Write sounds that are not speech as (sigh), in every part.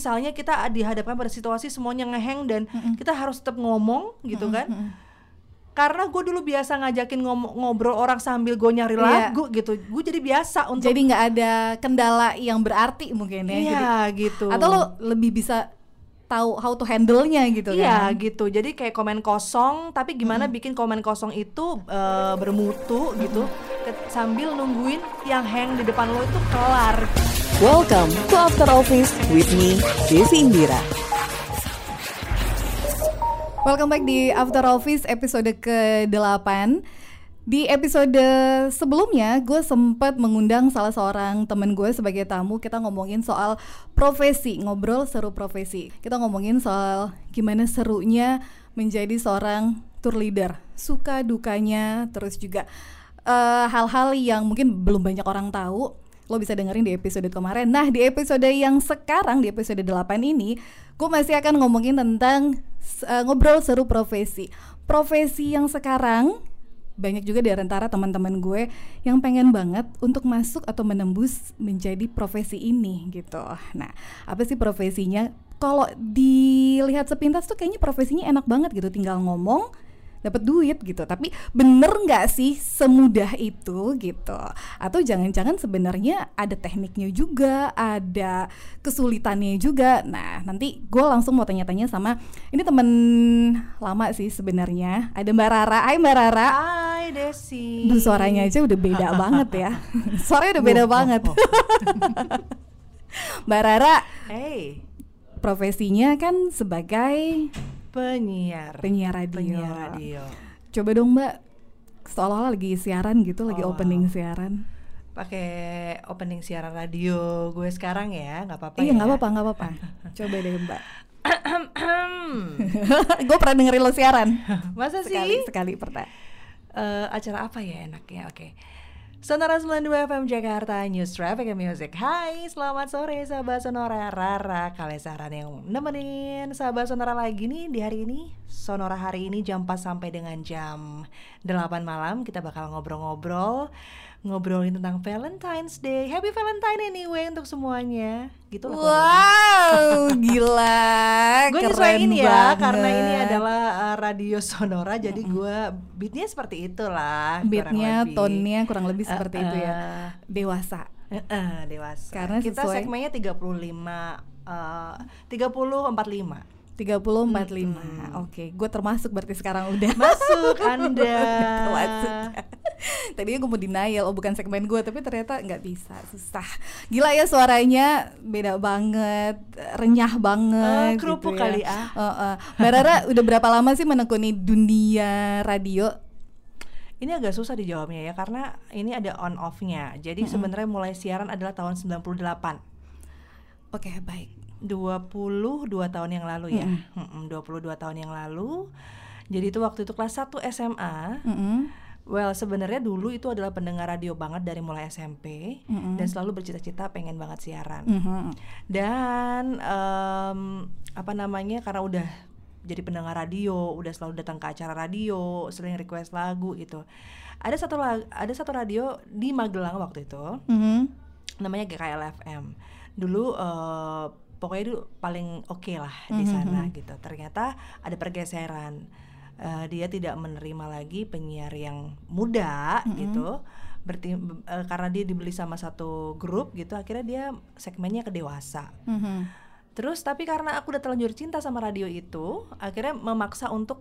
misalnya kita dihadapkan pada situasi semuanya ngeheng dan kita harus tetap ngomong gitu kan karena gue dulu biasa ngajakin ngom- ngobrol orang sambil gue nyari Iya. lagu gitu gue jadi biasa untuk Jadi nggak ada kendala yang berarti mungkin ya. Jadi- iya gitu atau lo lebih bisa tahu how to handle-nya gitu Iya kan. gitu, jadi kayak komen kosong, tapi gimana bikin komen kosong itu eh, bermutu gitu, ke- sambil nungguin yang hang di depan lo itu kelar. Welcome to After Office with me, Desi Indira. Welcome back di After Office episode ke-8 Di episode sebelumnya gue sempat mengundang salah seorang temen gue sebagai tamu. Kita ngomongin soal profesi, ngobrol seru profesi. Kita ngomongin soal gimana serunya menjadi seorang tour leader. Suka dukanya, terus juga eh, hal-hal yang mungkin belum banyak orang tahu lo bisa dengerin di episode kemarin. Nah, di episode yang sekarang di episode 8 ini, gue masih akan ngomongin tentang uh, ngobrol seru profesi. Profesi yang sekarang banyak juga di antara teman-teman gue yang pengen banget untuk masuk atau menembus menjadi profesi ini gitu. Nah, apa sih profesinya? Kalau dilihat sepintas tuh kayaknya profesinya enak banget gitu, tinggal ngomong dapat duit gitu. Tapi bener nggak sih semudah itu gitu? Atau jangan-jangan sebenarnya ada tekniknya juga ada kesulitannya juga. Nah nanti gue langsung mau tanya-tanya sama ini temen lama sih sebenarnya. Ada Mbak Rara. Hai Mbak Rara. Hai Desi. Duh suaranya aja udah beda (laughs) banget ya. Suaranya udah beda Oh, banget. oh, (laughs) Mbak Rara Hey, profesinya kan sebagai penyiar. penyiar radio Penyiar radio. Coba dong Mbak Seolah-olah lagi siaran gitu Lagi Oh, opening wow. siaran Pakai opening siaran radio gue sekarang ya, nggak apa-apa Iya ya. nggak apa-apa nggak apa-apa (laughs) Coba deh Mbak (clears throat) (laughs) Gue pernah dengerin lo siaran Masa Sekali sih? Sekali pernah Eh, acara apa ya enaknya? Oke. Sonora 92 FM Jakarta News Traffic and Music. Hai selamat sore sahabat Sonora. Rara Kalesaran yang nemenin sahabat Sonora lagi nih di hari ini. Sonora hari ini jam 4 sampai dengan jam 8 malam. Kita bakal ngobrol-ngobrol Ngobrolin tentang Valentine's Day Happy Valentine anyway untuk semuanya Gitu pokoknya. Wow (laughs) gila Gue nyesuaiin ya banget. karena ini adalah uh, radio sonora jadi gue beatnya seperti itulah Beatnya, lebih. tone-nya kurang lebih seperti itu ya Dewasa eh, eh, dewasa. Karena kita sesuai- segmennya 35 uh, 30 45. 30 45 Oke gue termasuk berarti sekarang udah Masuk (laughs) Anda. Termasuk. (laughs) Tadinya gue mau denial, oh bukan segmen gue, tapi ternyata nggak bisa, susah. Gila ya suaranya beda banget, renyah banget. Eh, kerupuk gitu ya. kali, ah. Eh, eh. Mbak Rara udah berapa lama sih menekuni dunia radio? Ini agak susah dijawabnya ya karena ini ada on off-nya. Jadi sebenarnya mulai siaran adalah tahun 98. Oke baik. 22 tahun yang lalu ya. Mm-mm, 22 tahun yang lalu. Jadi itu waktu itu kelas 1 SMA. Mm-mm. Well, sebenarnya dulu itu adalah pendengar radio banget dari mulai SMP Mm-mm. dan selalu bercita-cita pengen banget siaran. Mhm. Dan em, apa namanya karena udah jadi pendengar radio, udah selalu datang ke acara radio, sering request lagu gitu. Ada satu lag- ada satu radio di Magelang waktu itu Mhm. namanya GKL FM. Dulu eh, pokoknya dulu paling oke lah di Mhm, sana mhm. gitu. Ternyata ada pergeseran. Eh, dia tidak menerima lagi penyiar yang muda Mhm. gitu. Berarti eh, karena dia dibeli sama satu grup gitu, akhirnya dia segmennya ke dewasa. Mhm. Terus tapi karena aku udah terlanjur cinta sama radio itu, akhirnya memaksa untuk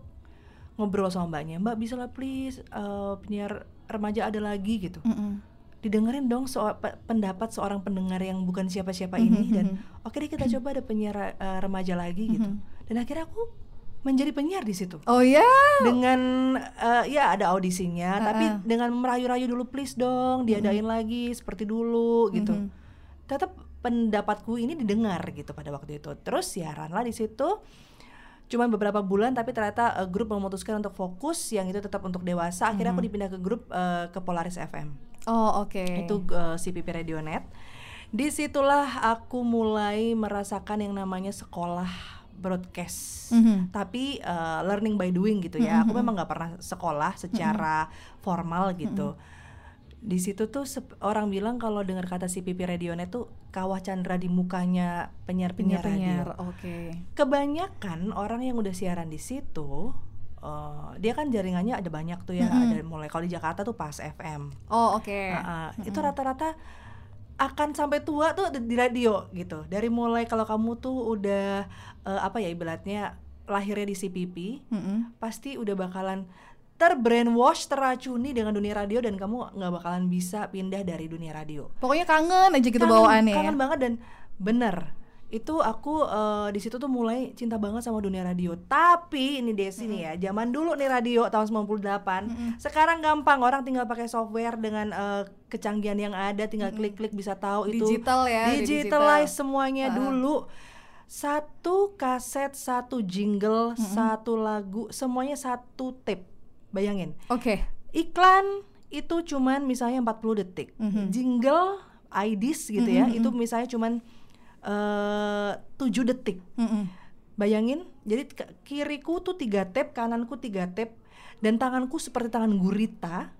ngobrol sama mbaknya. Mbak bisa lah please eh, penyiar remaja ada lagi gitu Mhm. Didengerin dong pe- pendapat seorang pendengar yang bukan siapa-siapa Mhm, ini dan mhm. oke deh kita coba ada penyiar uh, remaja lagi gitu Mhm. dan akhirnya aku menjadi penyiar di situ Oh ya. dengan uh, ya ada audisinya tapi Ah, ah. dengan merayu-rayu dulu please dong diadain lagi seperti dulu gitu Mhm. tetap pendapatku ini didengar gitu pada waktu itu terus siaran lah di situ cuman beberapa bulan tapi ternyata uh, grup memutuskan untuk fokus yang itu tetap untuk dewasa akhirnya aku dipindah ke grup uh, ke Polaris FM Oh oke. itu uh, CPP Radionet. Di situlah aku mulai merasakan yang namanya sekolah broadcast. Mhm. Tapi uh, learning by doing gitu ya. Aku Mhm. memang nggak pernah sekolah secara formal gitu. di situ tuh orang bilang kalau dengar kata CPP Radionet tuh kawah chandra di mukanya penyiar-penyiar radio. Penyiar, oke. Kebanyakan orang yang udah siaran di situ eh, dia kan jaringannya ada banyak tuh ya, Mm-mm. ada mulai kalau di Jakarta tuh pas FM. Oh, oke. Nah, uh, itu rata-rata akan sampai tua tuh di radio gitu. Dari mulai kalau kamu tuh udah eh, apa ya ibaratnya lahirnya di CPP, Mm-mm. pasti udah bakalan terbrainwash, teracuni dengan dunia radio dan kamu nggak bakalan bisa pindah dari dunia radio. Pokoknya kangen aja gitu Kangen- bawaannya ya. Kangen banget dan bener itu aku eh, di situ tuh mulai cinta banget sama dunia radio. Tapi ini Desi nih ya, zaman dulu nih radio tahun 98. Sekarang gampang orang tinggal pakai software dengan eh, kecanggihan yang ada, tinggal klik-klik bisa tahu itu Digital ya, digitalize digital. semuanya Uh-uh. dulu. Satu kaset, satu jingle, satu lagu, semuanya satu tape. Bayangin Oke. iklan itu cuman misalnya 40 detik Mhm. jingle IDs gitu ya itu misalnya cuman eh 7 detik Mm-mm. bayangin jadi kiriku tuh tiga tape kananku tiga tape dan tanganku seperti tangan gurita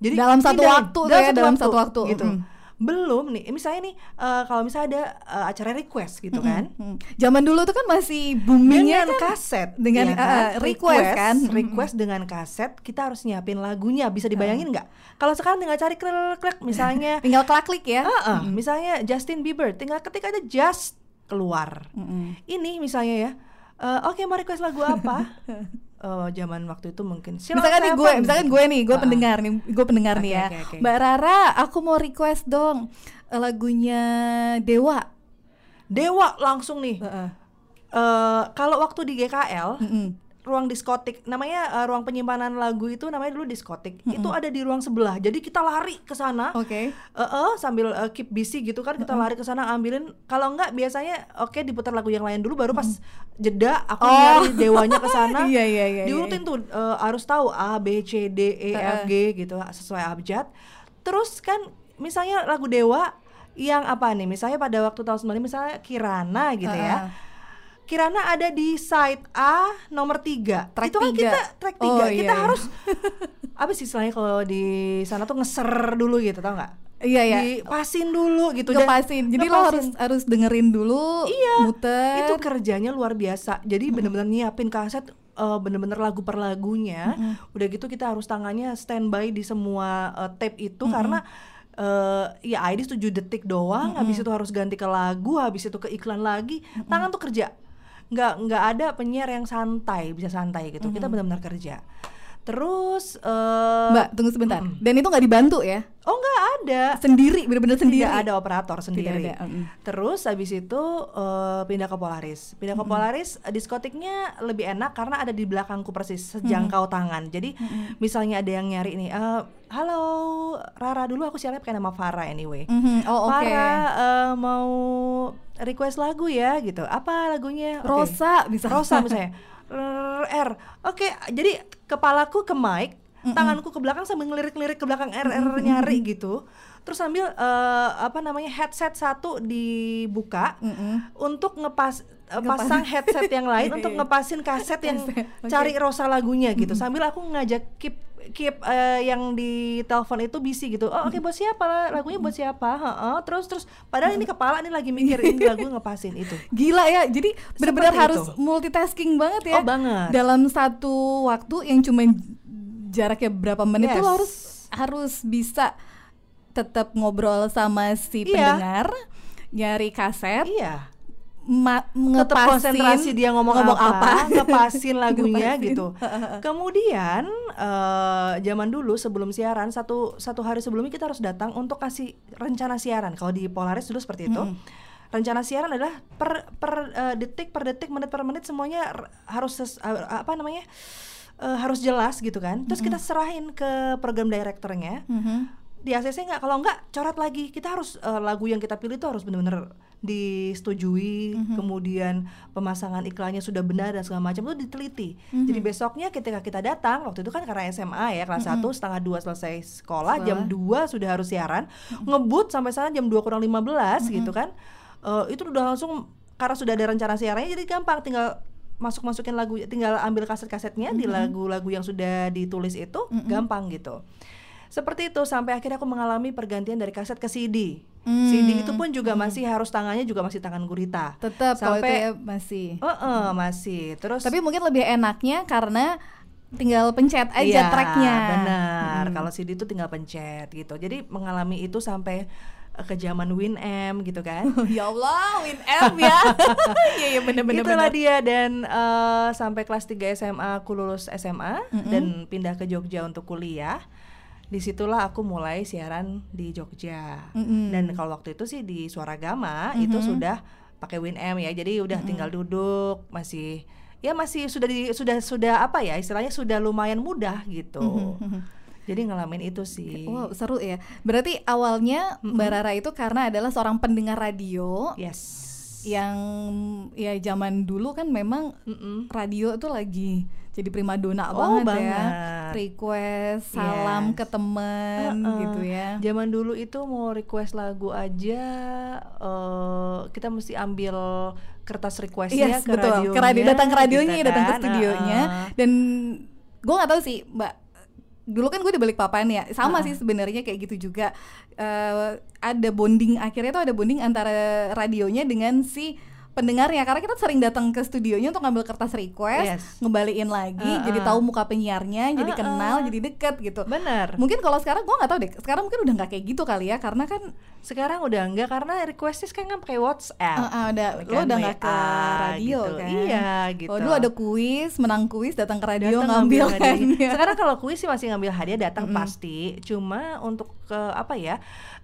jadi Dalam satu waktu tuh ya, dalam satu waktu. gitu Mm. Belum nih misalnya nih eh, kalau misalnya ada eh, acara request gitu kan Mm. Zaman dulu tuh kan masih boomingnya dengan kan kaset dengan, ya uh, request kan? Request dengan kaset kita harus nyiapin lagunya bisa dibayangin nggak kalau sekarang tinggal cari klik klik misalnya (laughs) tinggal klik ya. Heeh, misalnya Justin Bieber tinggal ketik aja just keluar Mm-mm. ini misalnya ya eh, oke mau request lagu apa (laughs) Eh, zaman waktu itu mungkin Sheila misalkan nih gue, misalkan gue nih, gue Ah. pendengar nih, gue pendengar nih Oke, ya. oke, oke. Mbak Rara, aku mau request dong eh, lagunya Dewa. Dewa langsung nih Eh, kalau waktu di GKL Mm-mm. Ruang diskotik. Namanya eh, ruang penyimpanan lagu itu namanya dulu diskotik. Itu ada di ruang sebelah. Jadi kita lari ke sana. Oke. Eh, eh, sambil eh, keep busy gitu kan kita lari ke sana ambilin. Kalau enggak biasanya oke diputar lagu yang lain dulu baru pas jeda aku Oh. nyari dewanya ke (laughs) sana. Iya, iya, iya, diurutin tuh eh, harus tahu A B C D E F G gitu sesuai abjad. Terus kan misalnya lagu dewa yang apa nih? Misalnya pada waktu tahun 95 misalnya Kirana gitu ya. Ah. Kirana ada di side A nomor 3 Track itu kan tiga. kita track 3 Oh, kita iya, iya. harus (laughs) apa sih istilahnya kalau di sana tuh ngeser dulu gitu tau nggak? Iya ya. dipasin dulu gitu. Dan Ngepasin. Jadi lo harus harus dengerin dulu, Iya, muter. itu kerjanya luar biasa. Jadi bener-bener nyiapin kaset eh, bener-bener lagu per lagunya udah gitu kita harus tangannya standby di semua eh, tape itu karena eh ya ID 7 detik doang. Habis itu harus ganti ke lagu habis itu ke iklan lagi. Tangan tuh kerja nggak nggak ada penyiar yang santai bisa santai gitu kita benar-benar kerja terus eh Mbak, tunggu sebentar. Dan itu nggak dibantu ya? oh nggak ada Sendiri, bener-bener sendiri. tidak ada operator sendiri. ada, mm. Terus habis itu eh, pindah ke Polaris. Pindah ke Polaris eh, diskotiknya lebih enak karena ada di belakangku persis sejangkau tangan. Jadi misalnya ada yang nyari nih, eh, halo Rara dulu aku siarannya pakai nama Farah anyway. Mhm, Oh oke. Farah eh, mau request lagu ya gitu. Apa lagunya? Rosa bisa. Rosa misalnya. R, R. Oke, jadi kepalaku ke mic, tanganku ke belakang sambil ngelirik-ngelirik ke belakang R, R nyari gitu. Terus sambil eh, apa namanya headset satu dibuka Mm-mm. untuk ngepas Ngepas- pasang headset yang lain (laughs) untuk ngepasin kaset yang oke. cari Rosa lagunya gitu. Sambil aku ngajak keep keep eh, yang di telepon itu busy gitu. Oh oke buat siapa lagunya buat siapa? Heeh. Terus terus padahal ini kepala nih lagi mikir ini (laughs) lagu ngepasin itu. Gila ya, jadi benar-benar harus itu. multitasking banget ya. Oh, banget. Dalam satu waktu yang cuma jaraknya berapa menit Yes. lo harus harus bisa tetap ngobrol sama si Iya. pendengar, nyari kaset, Iya. Ngepasin konsentrasi dia ngomong, apa, ngepasin lagunya Ngepasin. gitu. (laughs) Kemudian eh, zaman dulu sebelum siaran satu satu hari sebelumnya kita harus datang untuk kasih rencana siaran. Kalau di Polaris dulu seperti itu. Rencana siaran adalah per per eh, detik per detik menit per menit semuanya harus ses- eh, apa namanya eh, harus jelas gitu kan. Terus kita serahin ke program directornya Mhm. Di ACC nggak? Kalau nggak coret lagi. Kita harus eh, lagu yang kita pilih itu harus benar-benar disetujui kemudian pemasangan iklannya sudah benar dan segala macam itu diteliti. Jadi besoknya ketika kita datang waktu itu kan karena SMA ya kelas 1 setengah dua selesai sekolah jam 2 sudah harus siaran. Ngebut sampai sana jam 2 kurang 15 gitu kan. Eh, itu udah langsung karena sudah ada rencana siarannya jadi gampang. Tinggal masuk masukin lagu tinggal ambil kaset-kasetnya di lagu-lagu yang sudah ditulis itu gampang gitu seperti itu sampai akhirnya aku mengalami pergantian dari kaset ke CD. Hmm. CD itu pun juga masih harus tangannya juga masih tangan gurita. Tetap Sampai- ya masih. Eh, eh, masih. Terus Tapi mungkin lebih enaknya karena tinggal pencet aja Iya, tracknya. Benar. Mm. Kalau CD itu tinggal pencet gitu. Jadi mengalami itu sampai eh, ke zaman Winamp gitu kan. (laughs) ya Allah, Winamp ya. (laughs) Iya iya bener-bener. Itulah dia dan eh, sampai kelas 3 SMA aku lulus SMA dan pindah ke Jogja untuk kuliah. Di situlah aku mulai siaran di Jogja. Mm-mm. Dan kalau waktu itu sih di Suara Gama itu sudah pakai Winamp ya. Jadi udah tinggal duduk masih ya masih sudah di, sudah sudah apa ya istilahnya sudah lumayan mudah gitu. Jadi ngalamin itu sih. Wow, seru ya. Berarti awalnya Mbak Rara itu karena adalah seorang pendengar radio Yes. yang ya zaman dulu kan memang Mm-mm. radio itu lagi jadi primadona Oh, banget, ya. banget. Request, salam Yes. ke teman Heeh. gitu ya. Zaman dulu itu mau request lagu aja eh, kita mesti ambil kertas requestnya Yes, ke betul. radionya, ke radio, datang ke radionya, gitu datang ke kan. studionya. Heeh. Dan gue nggak tahu sih, Mbak. Dulu kan gue di balik papan ya, sama sih sebenarnya kayak gitu juga. Eh, ada bonding akhirnya tuh ada bonding antara radionya dengan si pendengarnya karena kita sering datang ke studionya untuk ngambil kertas request, Yes. ngembaliin lagi, Heeh. jadi tahu muka penyiarnya, jadi Heeh. kenal, jadi deket gitu. Bener. Mungkin kalau sekarang gue nggak tahu deh, sekarang mungkin udah nggak kayak gitu kali ya, karena kan Sekarang udah enggak karena requestnya sekarang kan pakai WhatsApp. Ah, ah, udah Kan lo udah nggak ke radio gitu. kan? Iya gitu. Oh, dulu ada kuis, menang kuis, datang ke radio Datang ngambil hadiah. hadiah. Sekarang kalau kuis sih masih ngambil hadiah datang pasti. Cuma untuk ke apa ya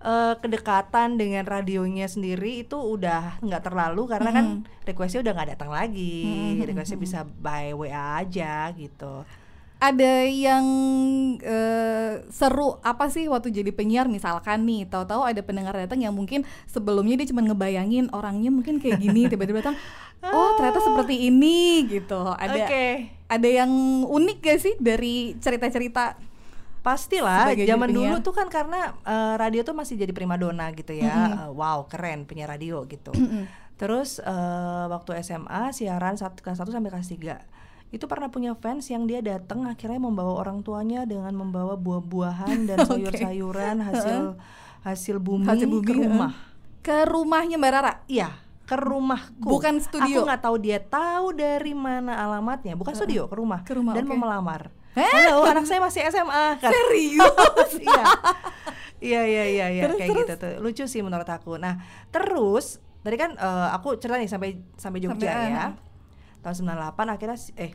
eh, kedekatan dengan radionya sendiri itu udah nggak terlalu karena kan requestnya udah nggak datang lagi. Requestnya bisa by WA aja gitu. Ada yang eh, seru apa sih waktu jadi penyiar misalkan nih, tahu-tahu ada pendengar datang yang mungkin sebelumnya dia cuma ngebayangin orangnya mungkin kayak gini, (laughs) tiba-tiba datang, oh ternyata seperti ini gitu. Ada Oke. ada yang unik gak sih dari cerita-cerita? Pastilah, Sebagai zaman dulu tuh kan karena eh, radio tuh masih jadi primadona gitu ya. Eh, wow, keren penyiar radio gitu. Terus eh, waktu SMA siaran satu kelas 1 sampai kelas 3 itu pernah punya fans yang dia datang akhirnya membawa orang tuanya dengan membawa buah-buahan dan (laughs) sayur-sayuran hasil hasil bumi, Hasil bumi, ke rumah. Ke rumahnya Mbak Rara. Iya, ke rumahku. Bukan studio. Aku nggak tahu dia tahu dari mana alamatnya. Bukan studio, ke rumah. Ke rumah, dan oke. mau melamar. Halo, anak saya masih SMA. Kata- Serius? (laughs) iya. Iya iya iya iya Terus, kayak terus? gitu tuh. Lucu sih menurut aku. Nah, terus tadi kan eh, aku cerita nih sampai sampai Jogja Sampai, ya. ah. Tahun 98 akhirnya eh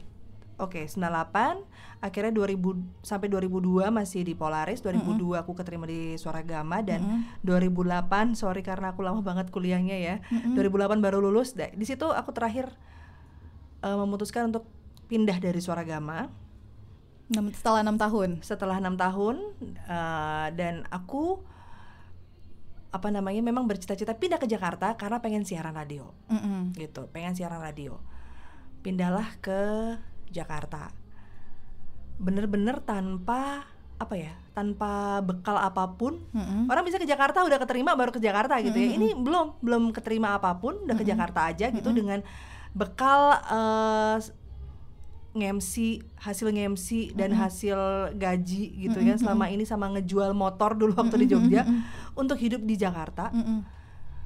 Oke, 98 akhirnya 2000 sampai 2002 masih di Polaris, 2002 aku keterima di Suara Gama dan 2008 sorry karena aku lama banget kuliahnya ya. 2008 baru lulus. Di situ aku terakhir eh, memutuskan untuk pindah dari Suara Gama Setelah enam tahun. setelah enam tahun eh, dan aku apa namanya memang bercita-cita pindah ke Jakarta karena pengen siaran radio. Mm-mm. gitu pengen siaran radio. Pindahlah ke Jakarta. Bener-bener tanpa apa ya tanpa bekal apa pun. Mm-mm. orang bisa ke Jakarta udah keterima baru ke Jakarta gitu ya. Ini belum belum keterima apa pun udah ke Jakarta aja gitu dengan bekal eh, ngemsi hasil ngemsi dan hasil gaji gitu ya selama ini sama ngejual motor dulu waktu di Jogja untuk hidup di Jakarta. Mm-mm.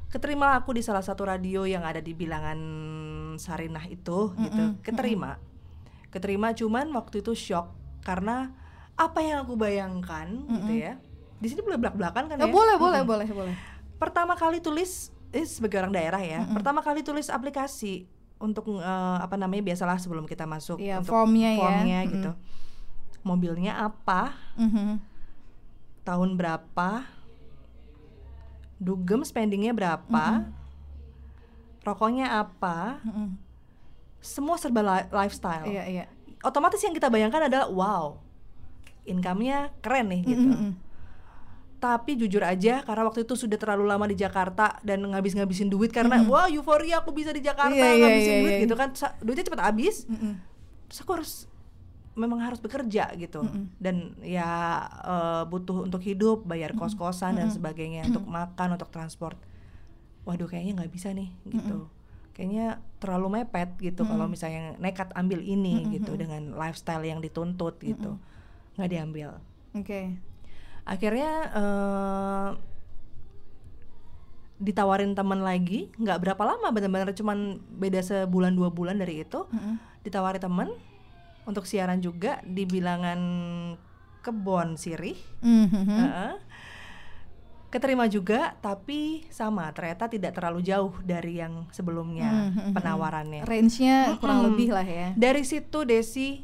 keterima aku di salah satu radio yang ada di bilangan Sarinah itu gitu. keterima. Keterima cuman waktu itu shock karena apa yang aku bayangkan gitu ya. Di sini boleh belak belakan kan Ya, ya? boleh, boleh, boleh, boleh. pertama kali tulis eh, sebagai orang daerah ya pertama kali tulis aplikasi untuk eh, apa namanya biasalah sebelum kita masuk Iya, untuk formnya ya. formnya Mm-mm. gitu mobilnya apa Mhm. tahun berapa dugem spendingnya berapa rokoknya apa Mm-mm. semua serba li- lifestyle Iya, iya. otomatis yang kita bayangkan adalah wow income-nya keren nih gitu Mm-mm. Tapi jujur aja karena waktu itu sudah terlalu lama di Jakarta dan ngabis-ngabisin duit karena wah euforia aku bisa di Jakarta Iya, iya, ngabisin iya, duit iya. gitu kan. Duitnya cepat habis. Mm-mm. terus aku harus memang harus bekerja gitu. Dan ya eh, butuh untuk hidup bayar kos-kosan dan sebagainya untuk makan untuk transport. Waduh kayaknya nggak bisa nih gitu. Kayaknya terlalu mepet gitu kalau misalnya nekat ambil ini gitu dengan lifestyle yang dituntut gitu. Nggak diambil. Oke. Akhirnya eh, ditawarin teman lagi nggak berapa lama benar-benar cuman beda sebulan dua bulan dari itu ditawarin temen untuk siaran juga di bilangan kebon sirih Mhm. Heeh. keterima juga tapi sama ternyata tidak terlalu jauh dari yang sebelumnya Mhm. penawarannya Range-nya kurang Mm-mm. lebih lah ya. dari situ Desi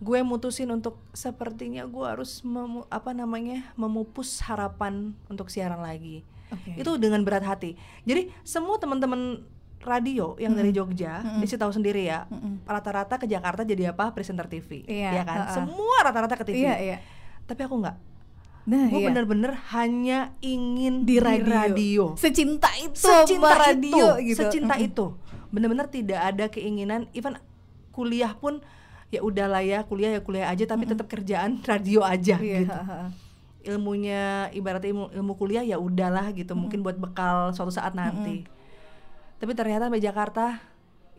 gue mutusin untuk sepertinya gue harus memu- apa namanya memupus harapan untuk siaran lagi Oke. itu dengan berat hati jadi semua teman-teman radio yang dari Jogja Desi tahu sendiri ya Mm-mm. rata-rata ke Jakarta jadi apa presenter TV Iya, ya kan ha-ha. semua rata-rata ke TV Iya, iya. tapi aku nggak Nah, gue iya. bener-bener hanya ingin di radio. Secinta itu secinta radio itu, gitu. secinta Mm-mm. itu bener-bener tidak ada keinginan even kuliah pun ya udahlah ya kuliah ya kuliah aja tapi tetap kerjaan (laughs) radio aja Iya, gitu. ilmunya ibaratnya ilmu, ilmu kuliah ya udahlah gitu mungkin buat bekal suatu saat nanti. Tapi ternyata di Jakarta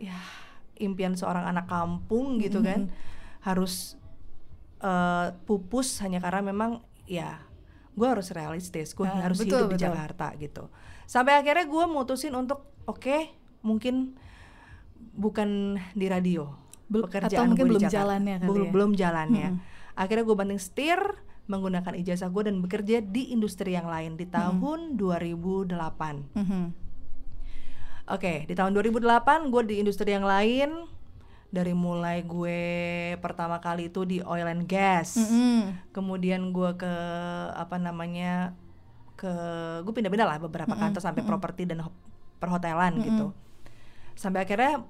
ya impian seorang anak kampung gitu kan harus eh, pupus hanya karena memang ya gue harus realistis gue Ah, harus betul, hidup di betul. Jakarta gitu. Sampai akhirnya gue mutusin untuk oke mungkin bukan di radio Bel- pekerjaan atau mungkin belum Jakarta. jalannya kali belum ya. belum jalannya akhirnya gue banting setir menggunakan ijazah gue dan bekerja di industri yang lain. Di tahun 2008 Mhm. Oke, di tahun 2008 gue di industri yang lain. Dari mulai gue pertama kali itu di oil and gas, Mm-mm. kemudian gue ke apa namanya ke gue pindah-pindah lah beberapa kantor sampai properti dan ho- perhotelan gitu, sampai akhirnya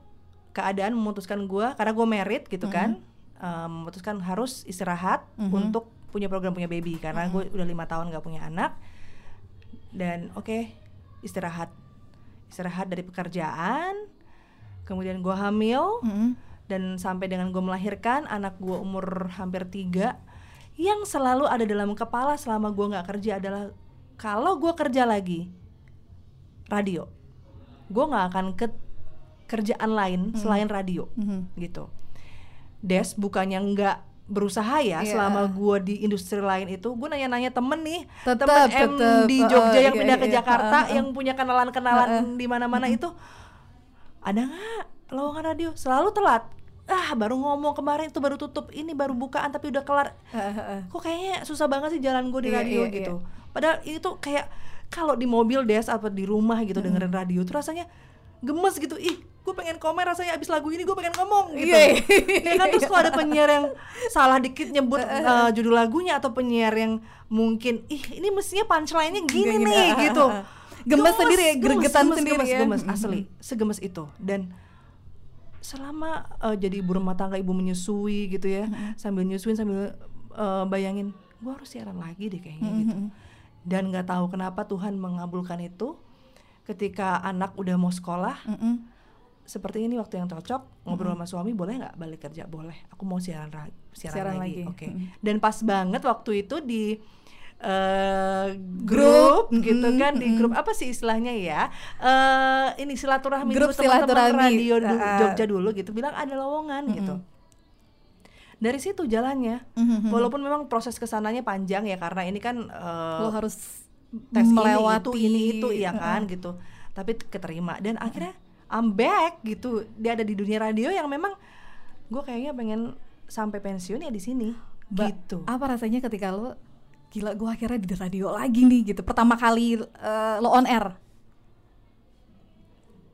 keadaan memutuskan gue karena gue merit gitu kan, eh, memutuskan harus istirahat untuk punya program punya baby. Karena gue udah lima tahun gak punya anak. Dan oke istirahat. Istirahat dari pekerjaan kemudian gue hamil Mm-mm. dan sampai dengan gue melahirkan anak gue umur hampir tiga yang selalu ada dalam kepala selama gue nggak kerja adalah kalau gue kerja lagi radio. Gue nggak akan ke kerjaan lain selain radio Mhm. gitu Des bukannya nggak berusaha ya Iya. selama gue di industri lain itu gue nanya-nanya temen nih Tetep, temen tetep. di Uh, Jogja yang iya, pindah ke iya. Jakarta Uh, uh. yang punya kenalan-kenalan di mana-mana itu ada nggak lowongan radio selalu telat ah baru ngomong kemarin itu baru tutup ini baru bukaan tapi udah kelar Ha-ha. kok kayaknya susah banget sih jalan gue di Iya, radio iya, gitu padahal itu kayak kalau di mobil des atau di rumah gitu dengerin radio tuh rasanya gemes gitu ih gue pengen komen rasanya abis lagu ini gue pengen ngomong gitu. Iya, ya kan terus kalau ada penyiar yang salah dikit nyebut uh, judul lagunya atau penyiar yang mungkin ih ini mestinya punchline-nya gini Gini, nih ah, gitu. Gemes sendiri ya, gregetan sendiri gemes, ya. gemes, asli. Segemes itu. Dan selama uh, jadi ibu rumah tangga ibu menyusui gitu ya sambil nyusuin sambil uh, bayangin gue harus siaran lagi deh kayaknya gitu. dan nggak tahu kenapa Tuhan mengabulkan itu. Ketika anak udah mau sekolah. Seperti ini waktu yang cocok ngobrol sama suami boleh nggak balik kerja? Boleh. Aku mau siaran ra- siaran, Siaran lagi, lagi. oke. Mm. dan pas banget waktu itu di eh, Grup, grup gitu kan di grup apa sih istilahnya ya? Eh ini silaturahmi Grup teman-teman radio du- ah. Jogja dulu gitu bilang ada lowongan gitu. Dari situ jalannya. Mhm. walaupun memang proses ke sananya panjang ya karena ini kan eh, Lo harus tes melewati ini itu ini itu ya kan gitu. Tapi keterima. Dan akhirnya I'm back gitu. Dia ada di dunia radio yang memang gue kayaknya pengen sampai pensiun ya di sini. Ba- gitu. Apa rasanya ketika lo gila gue akhirnya di radio lagi nih gitu. Pertama kali eh, lo on air.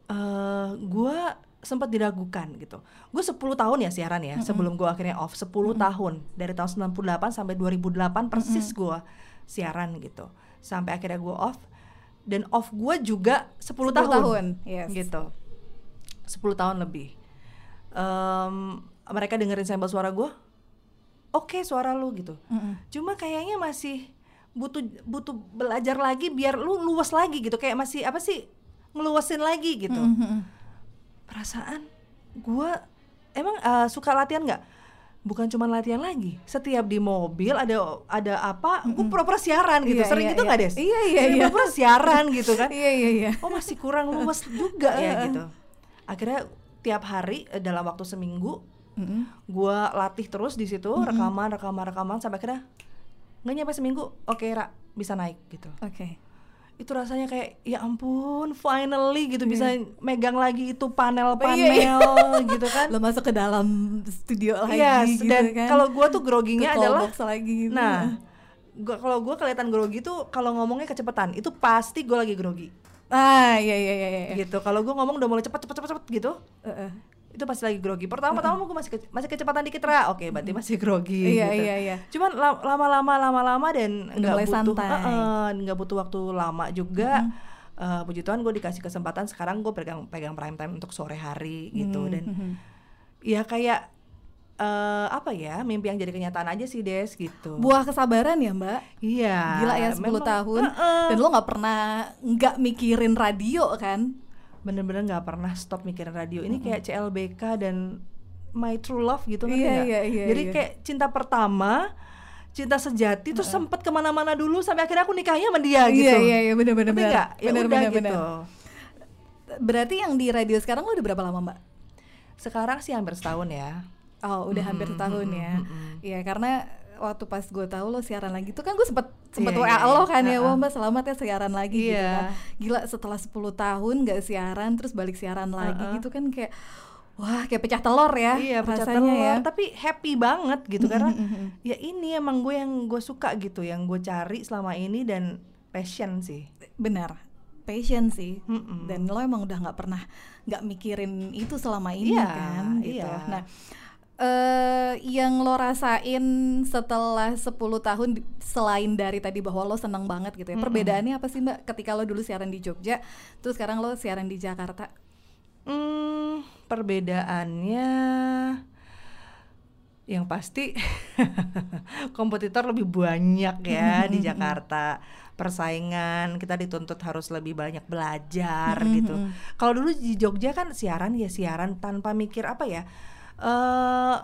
eh gue sempat diragukan gitu. Gue 10 tahun ya siaran ya sebelum gue akhirnya off. 10 tahun dari tahun 98 sampai 2008 persis gue siaran gitu. Sampai akhirnya gue off. Dan off gue juga 10, 10 tahun, tahun, yes. gitu 10 tahun lebih. Em, mereka dengerin sampel suara gue oke suara lu gitu. Mm-mm. cuma kayaknya masih butuh butuh belajar lagi biar lu luas lagi gitu. Kayak masih apa sih ngeluasin lagi gitu. Mhm. perasaan gua emang eh, suka latihan nggak? Bukan cuma latihan lagi. Setiap di mobil ada ada apa gue pura-pura siaran gitu. Iya, sering iya, gitu iya. nggak des? Iya, iya, iya. pura-pura siaran gitu kan? (laughs) Iya iya iya. oh masih kurang luas juga ya gitu akhirnya tiap hari eh, dalam waktu seminggu Mm-mm. gua latih terus di situ rekaman rekaman rekaman sampai akhirnya nggak nyampe seminggu oke Ra bisa naik gitu Oke. itu rasanya kayak ya ampun finally gitu bisa megang lagi itu Iya, panel-panel (laughs) gitu kan Lo masuk ke dalam studio lagi Yes, gitu dan kan. kalau gua tuh groginya adalah box lagi gitu. nah gua kalau gua kelihatan grogi tuh kalau ngomongnya kecepatan itu pasti gua lagi grogi Ah, iya iya iya iya. gitu kalau gua ngomong udah mulai cepet cepet cepet cepet gitu Heeh. itu pasti lagi grogi pertama pertama gua masih ke- masih kecepatan dikit ra oke berarti masih grogi Iya gitu. iya iya. cuman la- lama-lama lama-lama dan nggak butuh santai. nggak butuh waktu lama juga Eh, puji Tuhan gue dikasih kesempatan sekarang gue pegang pegang prime time untuk sore hari gitu dan ya kayak eh apa ya mimpi yang jadi kenyataan aja sih Des gitu Buah kesabaran ya, Mbak. iya Gila ya 10 memang- tahun Heeh. dan lo nggak pernah nggak mikirin radio kan? bener-bener nggak pernah stop mikirin radio ini kayak CLBK dan My True Love gitu Iya, nggak? iya, iya, jadi iya. kayak cinta pertama cinta sejati terus sempet ke mana-mana dulu sampai akhirnya aku nikahnya sama dia gitu Iya iya iya bener bener Ngerti bener. nggak? ya Bener, udah bener, gitu bener. Berarti yang di radio sekarang lo udah berapa lama, Mbak? sekarang sih hampir setahun ya Oh, udah hampir setahun ya. Iya, karena waktu pas gue tahu lo siaran lagi tuh kan gue sempet sempet Iya, WA iya, lo iya. kan ya, Heeh. wah mbak selamat ya siaran lagi gitu Iya. kan. Gila setelah 10 tahun gak siaran terus balik siaran lagi Heeh. gitu kan kayak wah kayak pecah telur ya iya pecah rasanya telur ya. tapi happy banget gitu karena ya ini emang gue yang gue suka gitu yang gue cari selama ini dan passion sih Benar. Passion sih. Mm-mm. Dan lo emang udah nggak pernah nggak mikirin itu selama ini Iya, kan gitu. iya. Nah, eh yang lo rasain setelah 10 tahun selain dari tadi bahwa lo seneng banget gitu ya. Perbedaannya apa sih Mbak ketika lo dulu siaran di Jogja terus sekarang lo siaran di Jakarta? Hmm, perbedaannya yang pasti (laughs) kompetitor lebih banyak ya (laughs) di Jakarta. Persaingan kita dituntut harus lebih banyak belajar gitu. Kalau dulu di Jogja kan siaran ya siaran tanpa mikir apa ya? Eh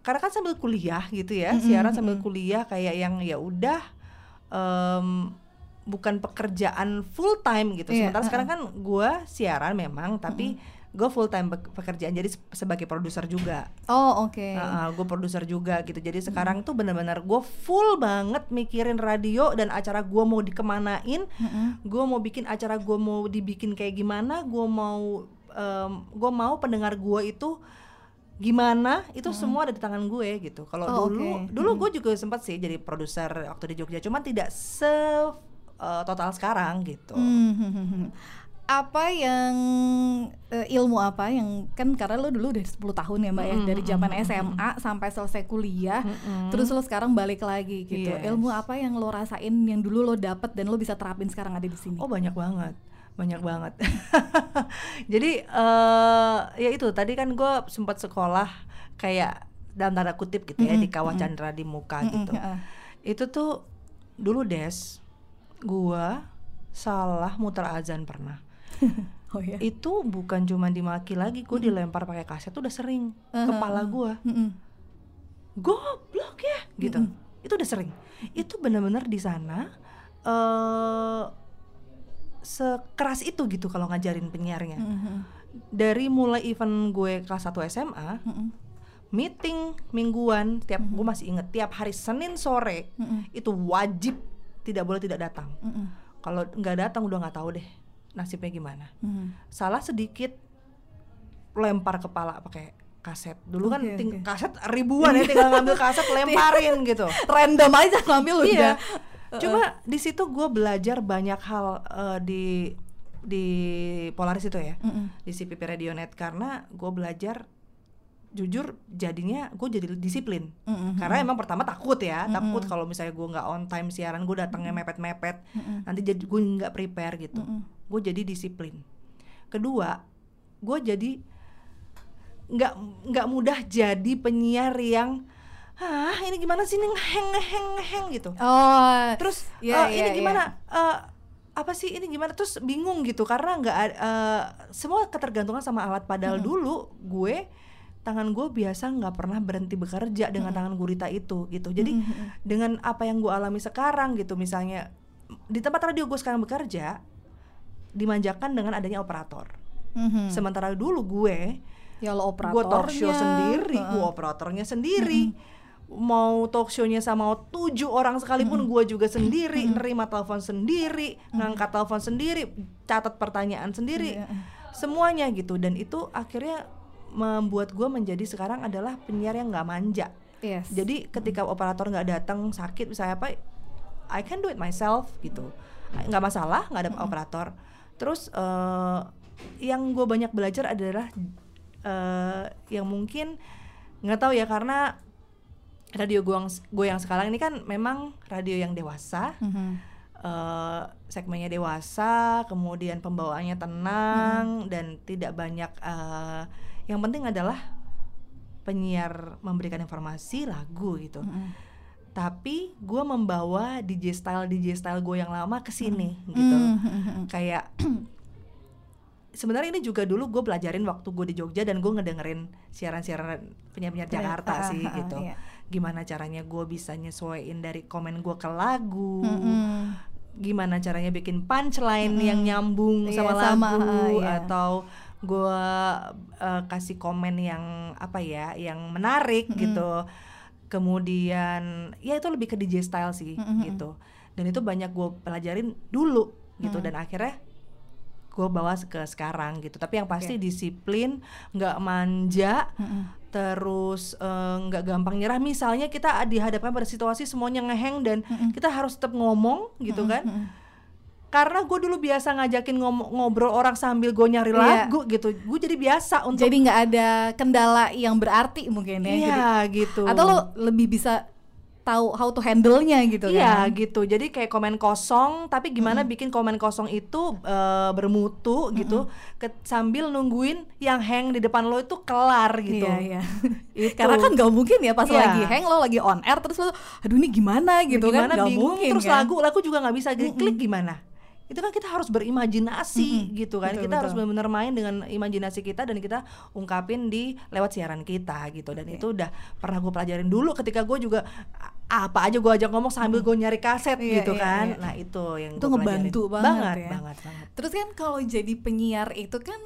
karena kan sambil kuliah gitu ya, siaran sambil kuliah kayak yang ya udah em, bukan pekerjaan full time gitu. Iya, Sementara sekarang kan gua siaran memang tapi gue full time pekerjaan jadi se- sebagai produser juga. Oh, oke. gue produser juga gitu. Jadi sekarang tuh bener-bener gue full banget mikirin radio dan acara gue mau dikemanain. Gue mau bikin acara gue mau dibikin kayak gimana. Gue mau gue mau pendengar gue itu gimana itu semua ada di tangan gue gitu. Kalau Oh, dulu oke. dulu gue juga sempat sih jadi produser waktu di Jogja. Cuman tidak se eh, total sekarang gitu. Hmm, hmm, hmm, hmm. Apa yang eh, ilmu apa yang kan karena lo dulu udah 10 tahun ya Mbak ya dari zaman SMA sampai selesai kuliah terus lo sekarang balik lagi gitu. Yes. Ilmu apa yang lo rasain yang dulu lo dapet dan lo bisa terapin sekarang ada di sini? Oh banyak banget, banyak banget. (laughs) Jadi eh ya itu tadi kan gue sempat sekolah kayak dalam tanda kutip gitu ya di kawah Chandra di muka gitu. heeh. Itu tuh dulu des, gue salah muter azan pernah. (laughs) Oh ya. Itu bukan cuma dimaki lagi, gue dilempar pakai kaset tuh udah sering kepala gue. Mm-mm. goblok ya gitu itu udah sering itu benar-benar di sana eh sekeras itu gitu kalau ngajarin penyiarnya Mhm. dari mulai event gue kelas 1 SMA Mm-mm. meeting mingguan tiap gue masih inget tiap hari Senin sore Mm-mm. itu wajib tidak boleh tidak datang Mm-mm. kalau nggak datang udah nggak tahu deh nasibnya gimana Mhm. salah sedikit lempar kepala pakai kaset dulu kan Oke, ting- oke. kaset ribuan ya tinggal ngambil kaset (laughs) lemparin gitu Random aja ngambil udah. iya cuma di situ gue belajar banyak hal eh, di di Polaris itu ya. Mm-mm. di CPP Radionet. Karena gue belajar jujur jadinya gue jadi disiplin. Mm-mm. karena emang pertama takut ya. Takut kalau misalnya gue nggak on time siaran gue datangnya mepet-mepet. Nanti jadi gue nggak prepare gitu. Gue jadi disiplin. Kedua gue jadi nggak nggak mudah jadi penyiar yang ah ini gimana sih? Ini ngeheng ngeheng ngeheng gitu. Oh, terus Iya, eh, iya, ini iya. gimana? Eh, apa sih? Ini gimana? Terus bingung gitu karena nggak eh, semua ketergantungan sama alat. Padahal dulu gue tangan gue biasa nggak pernah berhenti bekerja dengan tangan gurita itu gitu. Jadi dengan apa yang gue alami sekarang gitu misalnya di tempat radio gue sekarang bekerja dimanjakan dengan adanya operator. Mhm. sementara dulu gue ya lo gue talk show sendiri Heeh. gue operatornya sendiri mau talk show-nya sama tujuh orang sekalipun gue juga sendiri nerima telepon sendiri ngangkat telepon sendiri catat pertanyaan sendiri. Iya. semuanya gitu. Dan itu akhirnya membuat gue menjadi sekarang adalah penyiar yang nggak manja. Yes. jadi ketika operator nggak datang sakit misalnya apa I can do it myself gitu. Nggak masalah nggak ada operator. Terus eh, yang gue banyak belajar adalah eh, yang mungkin nggak tahu ya karena radio gue yang gue yang sekarang ini kan memang radio yang dewasa Mhm. eh, segmennya dewasa, kemudian pembawaannya tenang dan tidak banyak. eh, yang penting adalah penyiar memberikan informasi lagu gitu. Mhm. Tapi gue membawa DJ style DJ style gue yang lama ke sini gitu. Mhm. Kayak (clears throat) sebenarnya ini juga dulu gue pelajarin waktu gue di Jogja dan gue ngedengerin siaran-siaran penyiar-penyiar Jakarta Ah, sih ah, gitu. iya. Gimana caranya gue bisa nyesuaiin dari komen gue ke lagu Mhm. gimana caranya bikin punchline yang nyambung Iya, sama sama, lagu ah, iya. atau gue kasih komen yang apa ya yang menarik gitu kemudian ya itu lebih ke DJ style sih gitu dan itu banyak gue pelajarin dulu gitu dan akhirnya gue bawa ke sekarang gitu. Tapi yang pasti disiplin nggak manja terus eh, nggak gampang nyerah. Misalnya kita dihadapkan pada situasi semuanya ngeheng dan kita harus tetap ngomong gitu kan. karena gue dulu biasa ngajakin ngom- ngobrol orang sambil gue nyari Iya. lagu gitu. Gue jadi biasa untuk Jadi nggak ada kendala yang berarti mungkin ya. Jadi- iya gitu. atau lo lebih bisa tahu how to handle-nya gitu Iya kan. gitu, jadi kayak komen kosong, tapi gimana bikin komen kosong itu eh, bermutu gitu, ke- sambil nungguin yang hang di depan lo itu kelar gitu. Iya, iya. (laughs) Itu. Karena kan nggak mungkin ya pas Iya. lagi hang lo lagi on air terus lo aduh ini gimana gitu gimana kan nggak bingung, mungkin terus kan. lagu lagu juga nggak bisa klik gimana? Itu kan kita harus berimajinasi gitu kan, Betul, kita harus betul. benar-benar main dengan imajinasi kita dan kita ungkapin di lewat siaran kita gitu. Dan itu udah pernah gue pelajarin dulu ketika gue juga apa aja gue ajak ngomong sambil gue nyari kaset Iya, gitu iya, kan. iya. Nah itu yang Itu ngebantu banget banget, ya. banget, banget. Terus kan kalau jadi penyiar itu kan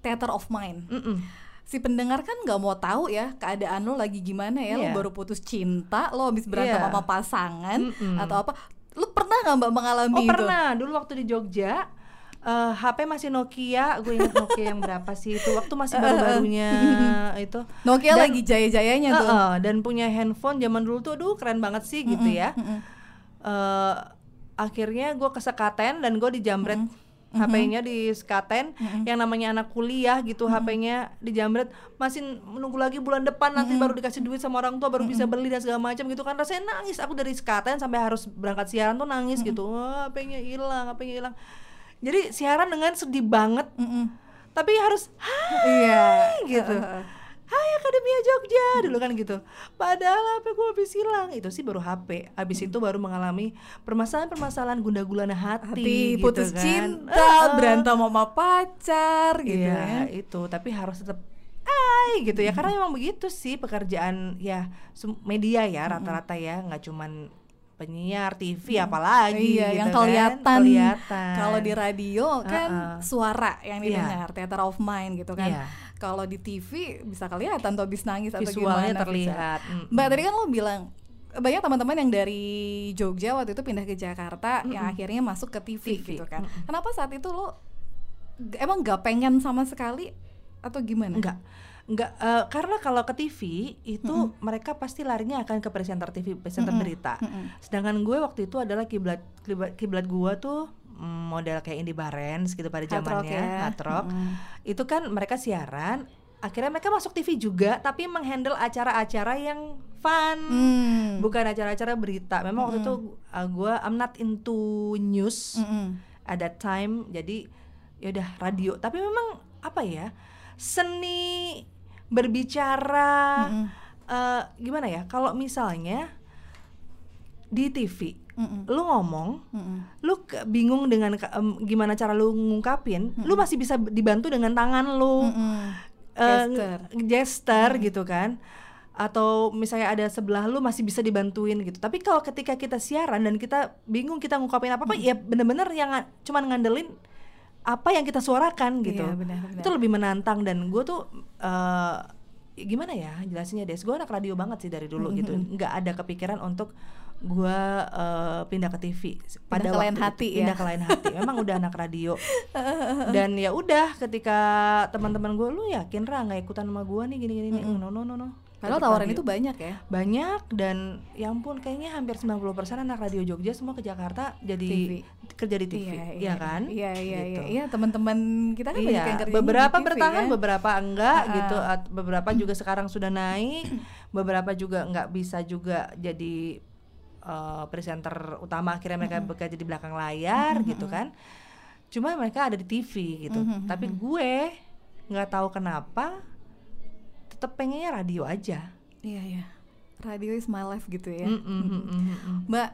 theater of mind. Mm-mm. Si pendengar kan nggak mau tahu ya keadaan lo lagi gimana ya, lo Iya. baru putus cinta, lo habis berantem Iya. sama pasangan Mm-mm. atau apa. Lo pernah nggak mbak mengalami Oh itu? pernah, dulu waktu di Jogja eh, HP masih Nokia, gue ingat Nokia yang berapa sih itu waktu masih baru-barunya (laughs) itu. Nokia Dan- lagi jaya-jayanya tuh. Heeh, dan punya handphone zaman dulu tuh, aduh keren banget sih gitu ya. Eh, akhirnya gue ke sekaten dan gue dijamret HP-nya di sekaten yang namanya anak kuliah gitu HP-nya dijamret masih menunggu lagi bulan depan nanti baru dikasih duit sama orang tua baru bisa beli dan segala macam gitu kan. Rasanya nangis aku dari sekaten sampai harus berangkat siaran tuh nangis gitu. Wah, HP-nya hilang HP-nya hilang jadi siaran dengan sedih banget Mm-mm. tapi harus Iya. gitu. Hai Akademia Jogja dulu kan gitu. Padahal HP gue habis hilang. Itu sih baru HP. Habis itu baru mengalami permasalahan-permasalahan gunda gulana hati, Hati gitu putus kan. cinta, Heeh. berantem sama pacar gitu Iya, ya. itu. Tapi harus tetap ai gitu ya. Karena memang begitu sih pekerjaan ya media ya rata-rata ya, nggak cuman penyiar TV apalagi Iya, gitu yang kan. kelihatan. Kelihatan. Kalau di radio kan Heeh. suara yang Iya. didengar, theater of mind gitu kan. Iya. Kalau di TV bisa kelihatan tuh habis nangis atau visualnya gimana. terlihat. bisa. Mm-mm. Mbak tadi kan lo bilang banyak teman-teman yang dari Jogja waktu itu pindah ke Jakarta yang akhirnya masuk ke TV, TV, gitu kan. Kenapa saat itu lo emang nggak pengen sama sekali atau gimana? Enggak. Enggak eh, karena kalau ke TV itu mereka pasti larinya akan ke presenter TV, presenter berita. Sedangkan gue waktu itu adalah kiblat kiblat, kiblat gue tuh mm, model kayak Indie Barens gitu pada Hard rock zamannya ya. hard rock. Mm-mm. Itu kan mereka siaran, akhirnya mereka masuk TV juga tapi menghandle acara-acara yang fun. Hmm. Bukan acara-acara berita. Memang waktu itu uh, gue I'm not into news Mm-mm. at that time jadi yaudah radio tapi memang apa ya seni berbicara Mm-mm. eh, gimana ya kalau misalnya di TV Mm-mm. lu ngomong Mm-mm. lu ke- bingung dengan ke- em, gimana cara lu ngungkapin lu masih bisa dibantu dengan tangan lu Mm-mm. eh, Gesture. gesture gitu kan atau misalnya ada sebelah lu masih bisa dibantuin gitu tapi kalau ketika kita siaran dan kita bingung kita ngungkapin apa apa ya bener-bener yang cuman ngandelin apa yang kita suarakan gitu. Iya, benar, benar. itu lebih menantang dan gue tuh eh, gimana ya jelasinnya Des? Gue anak radio banget sih dari dulu gitu. nggak ada kepikiran untuk gue eh, pindah ke TV Pindah ke lain waktu hati itu, ya. pindah ke lain hati. Memang udah anak radio. (laughs) Dan ya udah ketika teman-teman gue lu yakin Ra nggak ikutan sama gue nih gini-gini nih no no no no Padahal tawaran radio. itu banyak ya. banyak dan ya ampun kayaknya hampir 90% anak radio Jogja semua ke Jakarta jadi TV. kerja di TV ya kan Iya iya Gitu. iya. Iya teman-teman kita kan banyak yang Iya, kerja beberapa bertahan, kan? beberapa enggak ah. gitu. Beberapa juga sekarang sudah naik, (clears throat) beberapa juga nggak bisa juga jadi eh, presenter utama. Akhirnya mereka bekerja di belakang layar gitu kan. Cuma mereka ada di TV gitu. Tapi gue nggak tahu kenapa, tetap pengennya radio aja. Iya iya. Radio is my life gitu ya. Mm, mm, mm, mm, mm. Mbak,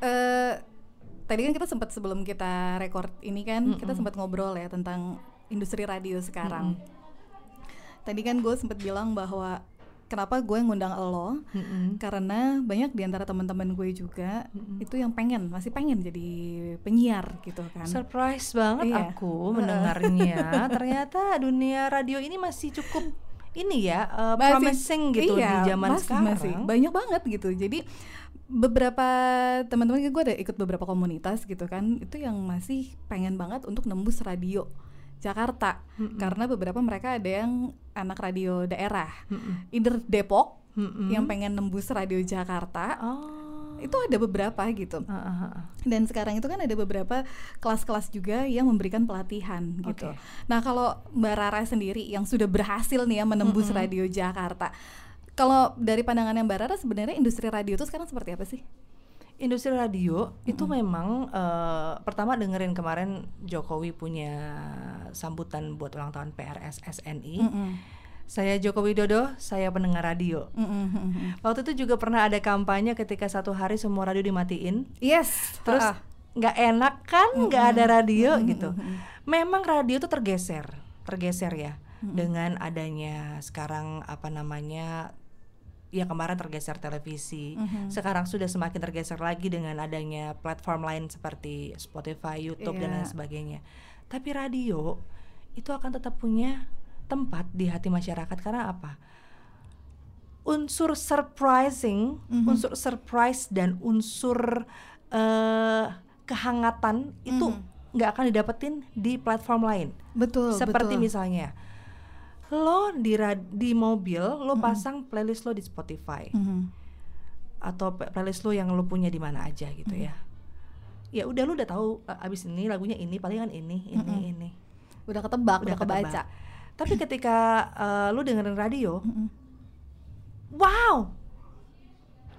eh tadi kan kita sempat sebelum kita record ini kan kita sempat ngobrol ya tentang industri radio sekarang. Tadi kan gue sempat bilang bahwa kenapa gue ngundang lo Mm-mm. karena banyak di antara teman-teman gue juga itu yang pengen masih pengen jadi penyiar gitu kan. Surprise banget Iya. aku mendengarnya. (laughs) Ternyata dunia radio ini masih cukup ini ya uh, Masih- promising gitu iya, di zaman masih, sekarang. masih. banyak banget gitu jadi beberapa teman-teman gue ada ikut beberapa komunitas gitu kan itu yang masih pengen banget untuk nembus radio Jakarta karena beberapa mereka ada yang anak radio daerah Mm-mm. either Depok Mm-mm. yang pengen nembus radio Jakarta Oh. Itu ada beberapa gitu ah, ah. dan sekarang itu kan ada beberapa kelas-kelas juga yang memberikan pelatihan gitu. Nah kalau Mbak Rara sendiri yang sudah berhasil nih ya menembus radio Jakarta, kalau dari pandangannya Mbak Rara sebenarnya industri radio itu sekarang seperti apa sih? Industri radio itu memang eh, pertama dengerin kemarin Jokowi punya sambutan buat ulang tahun PRS SNI. Mm-mm. Saya Joko Widodo, saya pendengar radio. Mm-mm. Waktu itu juga pernah ada kampanye ketika satu hari semua radio dimatiin. Yes. Terus Ah. nggak enak kan nggak ada radio gitu. Memang radio tuh tergeser, tergeser ya dengan adanya sekarang apa namanya ya kemarin tergeser televisi. Sekarang sudah semakin tergeser lagi dengan adanya platform lain seperti Spotify, YouTube dan lain Iya. sebagainya. Tapi radio itu akan tetap punya tempat di hati masyarakat karena apa? Unsur surprising, unsur surprise dan unsur eh, kehangatan itu nggak akan didapetin di platform lain. betul. Seperti betul. misalnya lo di di mobil lo pasang playlist lo di Spotify Mhm. atau playlist lo yang lo punya di mana aja gitu ya. Ya udah lo udah tahu uh, abis ini lagunya ini palingan ini ini ini. Udah ketebak, udah, ketebak. kebaca. Tapi ketika uh, lo dengerin radio, wow,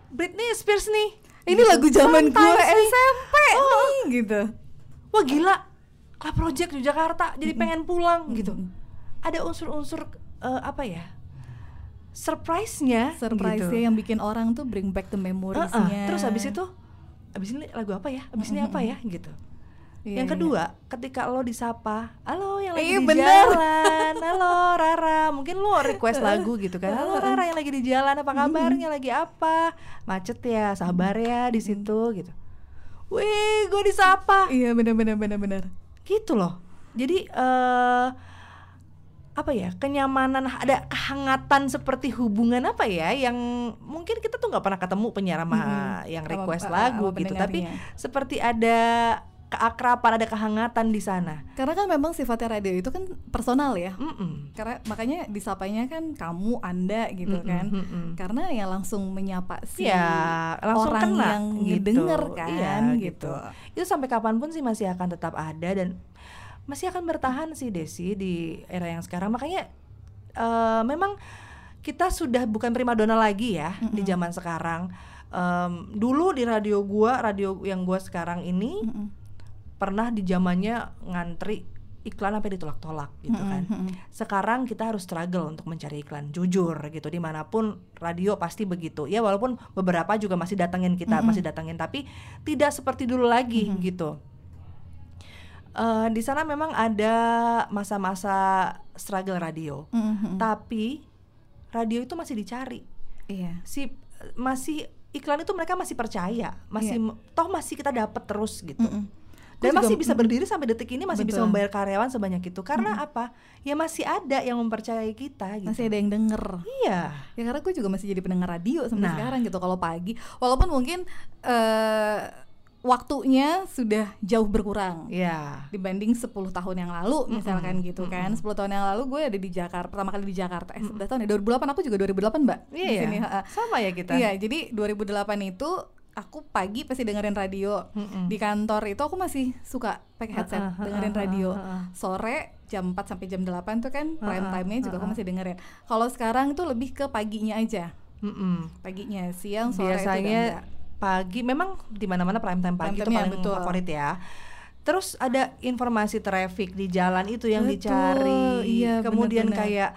Britney Spears nih. Ini Gitu. lagu zaman gue. SMP Oh. nih gitu. Wah gila, Club Project di Jakarta jadi pengen pulang gitu. Mm-mm. Ada unsur-unsur uh, apa ya? Surprise-nya Surprise gitu. yang bikin orang tuh bring back the memories-nya. Heeh, Terus habis itu habis ini lagu apa ya? Habis ini apa ya gitu. Iya, yang iya. kedua, ketika lo disapa, halo yang lagi Iya, di bener. jalan, halo Rara, mungkin lo request (laughs) lagu gitu kan, halo Rara yang lagi di jalan, apa kabarnya, lagi apa, macet ya, sabar ya di situ gitu. Wih, gue disapa, Iya benar benar benar gitu loh. Jadi eh apa ya kenyamanan ada kehangatan seperti hubungan apa ya yang mungkin kita tuh nggak pernah ketemu penyiar sama Mhm. yang request sama lagu gitu. Tapi seperti ada keakraban ada kehangatan di sana Karena kan memang sifatnya radio itu kan personal ya. Mm-mm. Karena makanya disapanya kan kamu, Anda gitu Mm-mm, kan. mm-mm. Karena yang langsung menyapa si ya langsung orang kena yang gitu. ngedenger kan Iya, gitu. itu sampai kapan pun sih masih akan tetap ada dan masih akan bertahan sih Desi di era yang sekarang makanya eh, memang kita sudah bukan primadona lagi ya di zaman sekarang Em, dulu di radio gua radio yang gua sekarang ini Mm-mm. Pernah di zamannya ngantri iklan sampai ditolak-tolak gitu kan mm-mm. sekarang kita harus struggle untuk mencari iklan jujur gitu di mana pun radio pasti begitu ya walaupun beberapa juga masih datengin kita Mm-mm. masih datengin tapi tidak seperti dulu lagi Mm-mm. gitu Eh, di sana memang ada masa-masa struggle radio Mm-mm. tapi radio itu masih dicari Iya. si masih iklan itu mereka masih percaya masih toh masih kita dapat terus gitu Mm-mm. Dan juga- masih bisa berdiri sampai detik ini masih bisa Betul. membayar karyawan sebanyak itu. Karena apa? Ya masih ada yang mempercayai kita gitu. masih ada yang denger Iya. ya karena gue juga masih jadi pendengar radio sampai Nah. sekarang gitu kalau pagi walaupun mungkin eh waktunya sudah jauh berkurang Iya. dibanding 10 tahun yang lalu misalkan Mm-mm, gitu kan mm-mm. 10 tahun yang lalu gue ada di Jakarta pertama kali di Jakarta eh 11 tahun ya 2008 aku juga 2008 mbak Iya di ya. sini ha-ha. Sama ya kita. iya jadi 2008 itu aku pagi pasti dengerin radio Mm-mm. di kantor itu aku masih suka pakai headset Ha-ha, dengerin ha-ha, radio sore jam 4 sampai jam 8 tuh kan prime time-nya juga aku masih dengerin kalau sekarang itu lebih ke paginya aja Mm-mm. paginya siang sore Biasanya pagi memang di mana-mana prime time pagi Prime itu paling betul. favorit ya. Terus ada informasi traffic di jalan itu yang Betul, dicari. iya, Kemudian benar-benar. kayak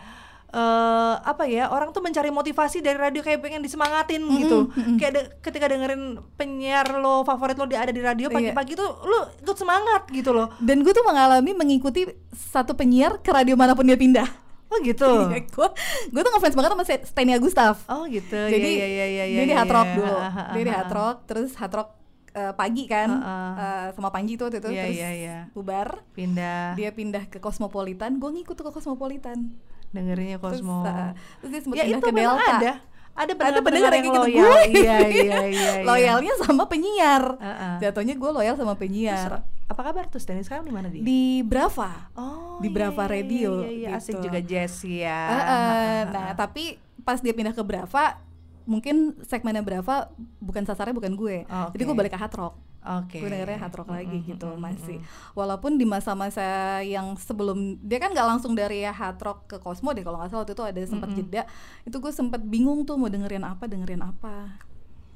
eh apa ya orang tuh mencari motivasi dari radio kayak pengen disemangatin gitu. mm-mm. Kayak de- ketika dengerin penyiar lo favorit lo di ada di radio Iya. pagi-pagi tuh lo ikut semangat gitu loh. dan gue tuh mengalami mengikuti satu penyiar ke radio mana pun dia pindah Oh gitu. (laughs) Iya, gue gue tuh ngefans banget sama Steny Agustaf Oh gitu. jadi Iya, iya, iya, iya, dia di iya, hard rock iya. dulu dia di ha, hard ha. rock terus hard rock eh, pagi kan Ha, ha. eh, sama Panji tuh waktu itu Iya, terus iya, iya. bubar Pindah. dia pindah ke Cosmopolitan gue ngikut tuh ke Cosmopolitan dengerinnya terus, Cosmo. eh, terus dia sempat ya pindah itu ke Delta. ada. Ada ada pendengar pendengar kayak yang gitu gue iya iya iya iya. (laughs) loyalnya sama penyiar. Heeh. jatuhnya gue loyal sama Terus, penyiar. apa kabar? Tuh Stanley sekarang di mana dia? Di Brava. Oh di Brava Radio, iya, iya, asik gitu. juga Jess ya. Eh, eh, (laughs) nah tapi pas dia pindah ke Brava mungkin segmennya Brava bukan sasarnya bukan gue. Oh, jadi gue balik ke hard rock oke. Gue dengernya hard rock lagi Mm, gitu masih. walaupun di masa-masa yang sebelum dia kan nggak langsung dari hard rock ke Cosmo deh kalau nggak salah waktu itu ada sempat Mm-mm. jeda. Itu gue sempat bingung tuh mau dengerin apa dengerin apa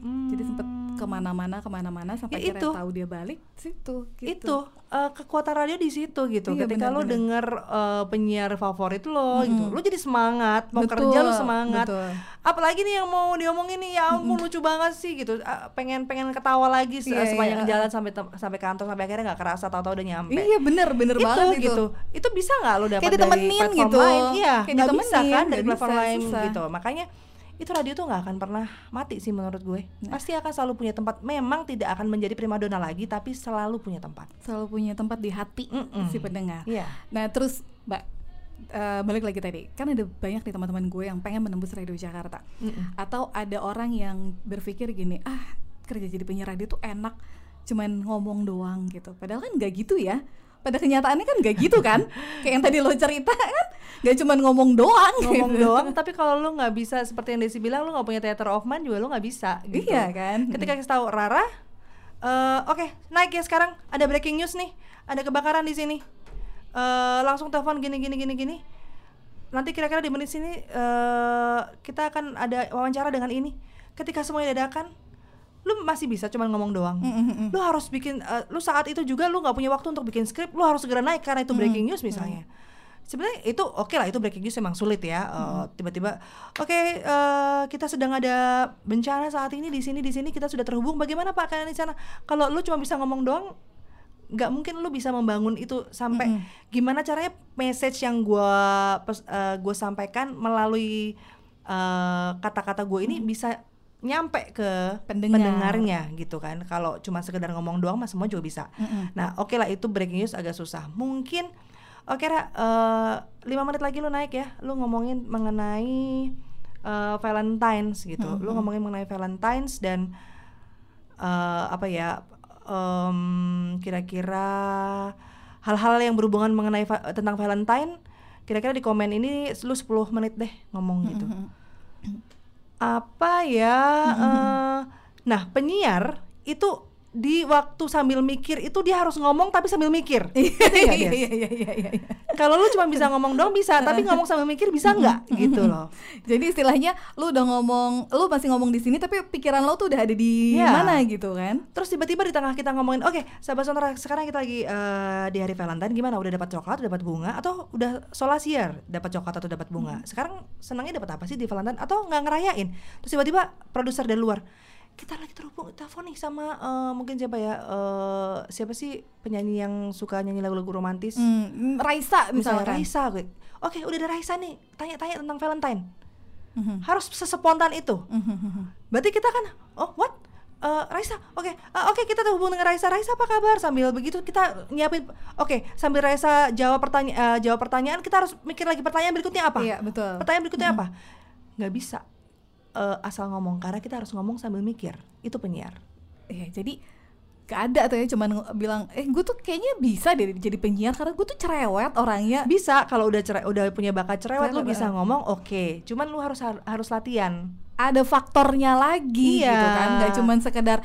jadi sempet Hmm. ke mana-mana ke mana-mana sampai Ya, akhirnya itu. tahu dia balik situ gitu. itu eh, kekuatan radio di situ gitu Iya, ketika lo benar-benar. denger eh, penyiar favorit lo gitu Mm-mm. lo jadi semangat mau Betul, kerja lo semangat betul. apalagi nih yang mau diomongin nih ya ampun lucu banget sih gitu Ah, pengen pengen ketawa lagi se- Iya, sepanjang iya. jalan sampai sampai kantor sampai akhirnya nggak kerasa tahu-tahu udah nyampe iya bener bener itu banget itu gitu itu bisa nggak lo dapat dari platform gitu. lain iya Kayak nggak bisa kan dari platform lain gitu makanya itu radio tuh nggak akan pernah mati sih menurut gue. Nah. pasti akan selalu punya tempat. Memang tidak akan menjadi primadona lagi tapi selalu punya tempat. Selalu punya tempat di hati Mm-mm. si pendengar. Iya. Nah terus mbak eh, balik lagi tadi. Kan ada banyak nih teman-teman gue yang pengen menembus radio Jakarta. Mm-mm. atau ada orang yang berpikir gini ah kerja jadi penyiar radio tuh enak cuman ngomong doang gitu. Padahal kan nggak gitu ya pada kenyataannya kan nggak gitu kan? Kayak yang tadi lo cerita kan nggak cuman ngomong doang ngomong gitu. doang tapi kalau lu nggak bisa seperti yang Desi bilang lu nggak punya theater of mind juga lu nggak bisa gitu. iya kan? Ketika kita tahu Rara eh, oke naik ya sekarang ada breaking news nih ada kebakaran di sini. Eh, langsung telepon gini gini gini gini. Nanti kira-kira di menit sini eh, kita akan ada wawancara dengan ini. Ketika semuanya dadakan lu masih bisa cuman ngomong doang. Mm, mm, mm. lu harus bikin eh, lu saat itu juga lu nggak punya waktu untuk bikin skrip lu harus segera naik karena itu breaking news misalnya. Sebenarnya itu oke lah itu breaking news emang sulit ya Eh, tiba-tiba oke eh, kita sedang ada bencana saat ini di sini di sini kita sudah terhubung bagaimana pak kalian di sana? Kalau lu cuma bisa ngomong doang nggak mungkin lu bisa membangun itu sampai Mm-mm. gimana caranya message yang gua eh, gua sampaikan melalui kata-kata gue ini bisa nyampe ke Pendengar. pendengarnya gitu kan. Kalau cuma sekedar ngomong doang mah semua juga bisa. Mm-mm. nah oke lah itu breaking news agak susah. Mungkin oke Ra, eh, lima menit lagi lu naik ya. Lu ngomongin mengenai eh, Valentines gitu. Lu ngomongin mengenai Valentines dan eh, apa ya em, kira-kira hal-hal yang berhubungan mengenai va- tentang Valentine kira-kira di komen ini lu 10 menit deh ngomong gitu apa ya (laughs) eh, nah penyiar itu di waktu sambil mikir itu dia harus ngomong tapi sambil mikir. Iya Des? iya iya iya iya kalau lu cuma bisa ngomong dong bisa tapi ngomong sambil mikir bisa (laughs) nggak? Gitu loh. Jadi istilahnya lu udah ngomong, lu masih ngomong di sini tapi pikiran lo tuh udah ada di Iya. mana gitu kan? terus tiba-tiba di tengah kita ngomongin oke sahabat sonora sekarang kita lagi eh, di hari Valentine gimana? Udah dapat coklat udah dapat bunga atau udah solasier dapat coklat atau dapat bunga? Sekarang senangnya dapat apa sih di Valentine? Atau nggak ngerayain? Terus tiba-tiba produser dari luar kita lagi terhubung telepon nih sama eh, mungkin siapa ya eh, siapa sih penyanyi yang suka nyanyi lagu-lagu romantis Hmm, Raisa misalnya misalkan. Raisa gue oke udah ada Raisa nih tanya-tanya tentang Valentine Mhm. harus sespontan itu Mhm. berarti kita kan oh what "Eh, Raisa, oke, eh, oke kita terhubung dengan Raisa. Raisa apa kabar? Sambil begitu kita nyiapin, oke, sambil Raisa jawab pertanyaan, jawab pertanyaan, kita harus mikir lagi pertanyaan berikutnya apa? Iya, betul. Pertanyaan berikutnya apa? Nggak bisa eh, asal ngomong karena kita harus ngomong sambil mikir. Itu penyiar. Iya, jadi gak ada tuh ya cuman ng- bilang eh gue tuh kayaknya bisa deh jadi penyiar karena gue tuh cerewet orangnya Bisa kalau udah cerai, udah punya bakat cerewet lu Cerewet, bisa eh. ngomong, oke. Cuman lu harus harus latihan. ada faktornya lagi Iya. gitu kan nggak cuman sekedar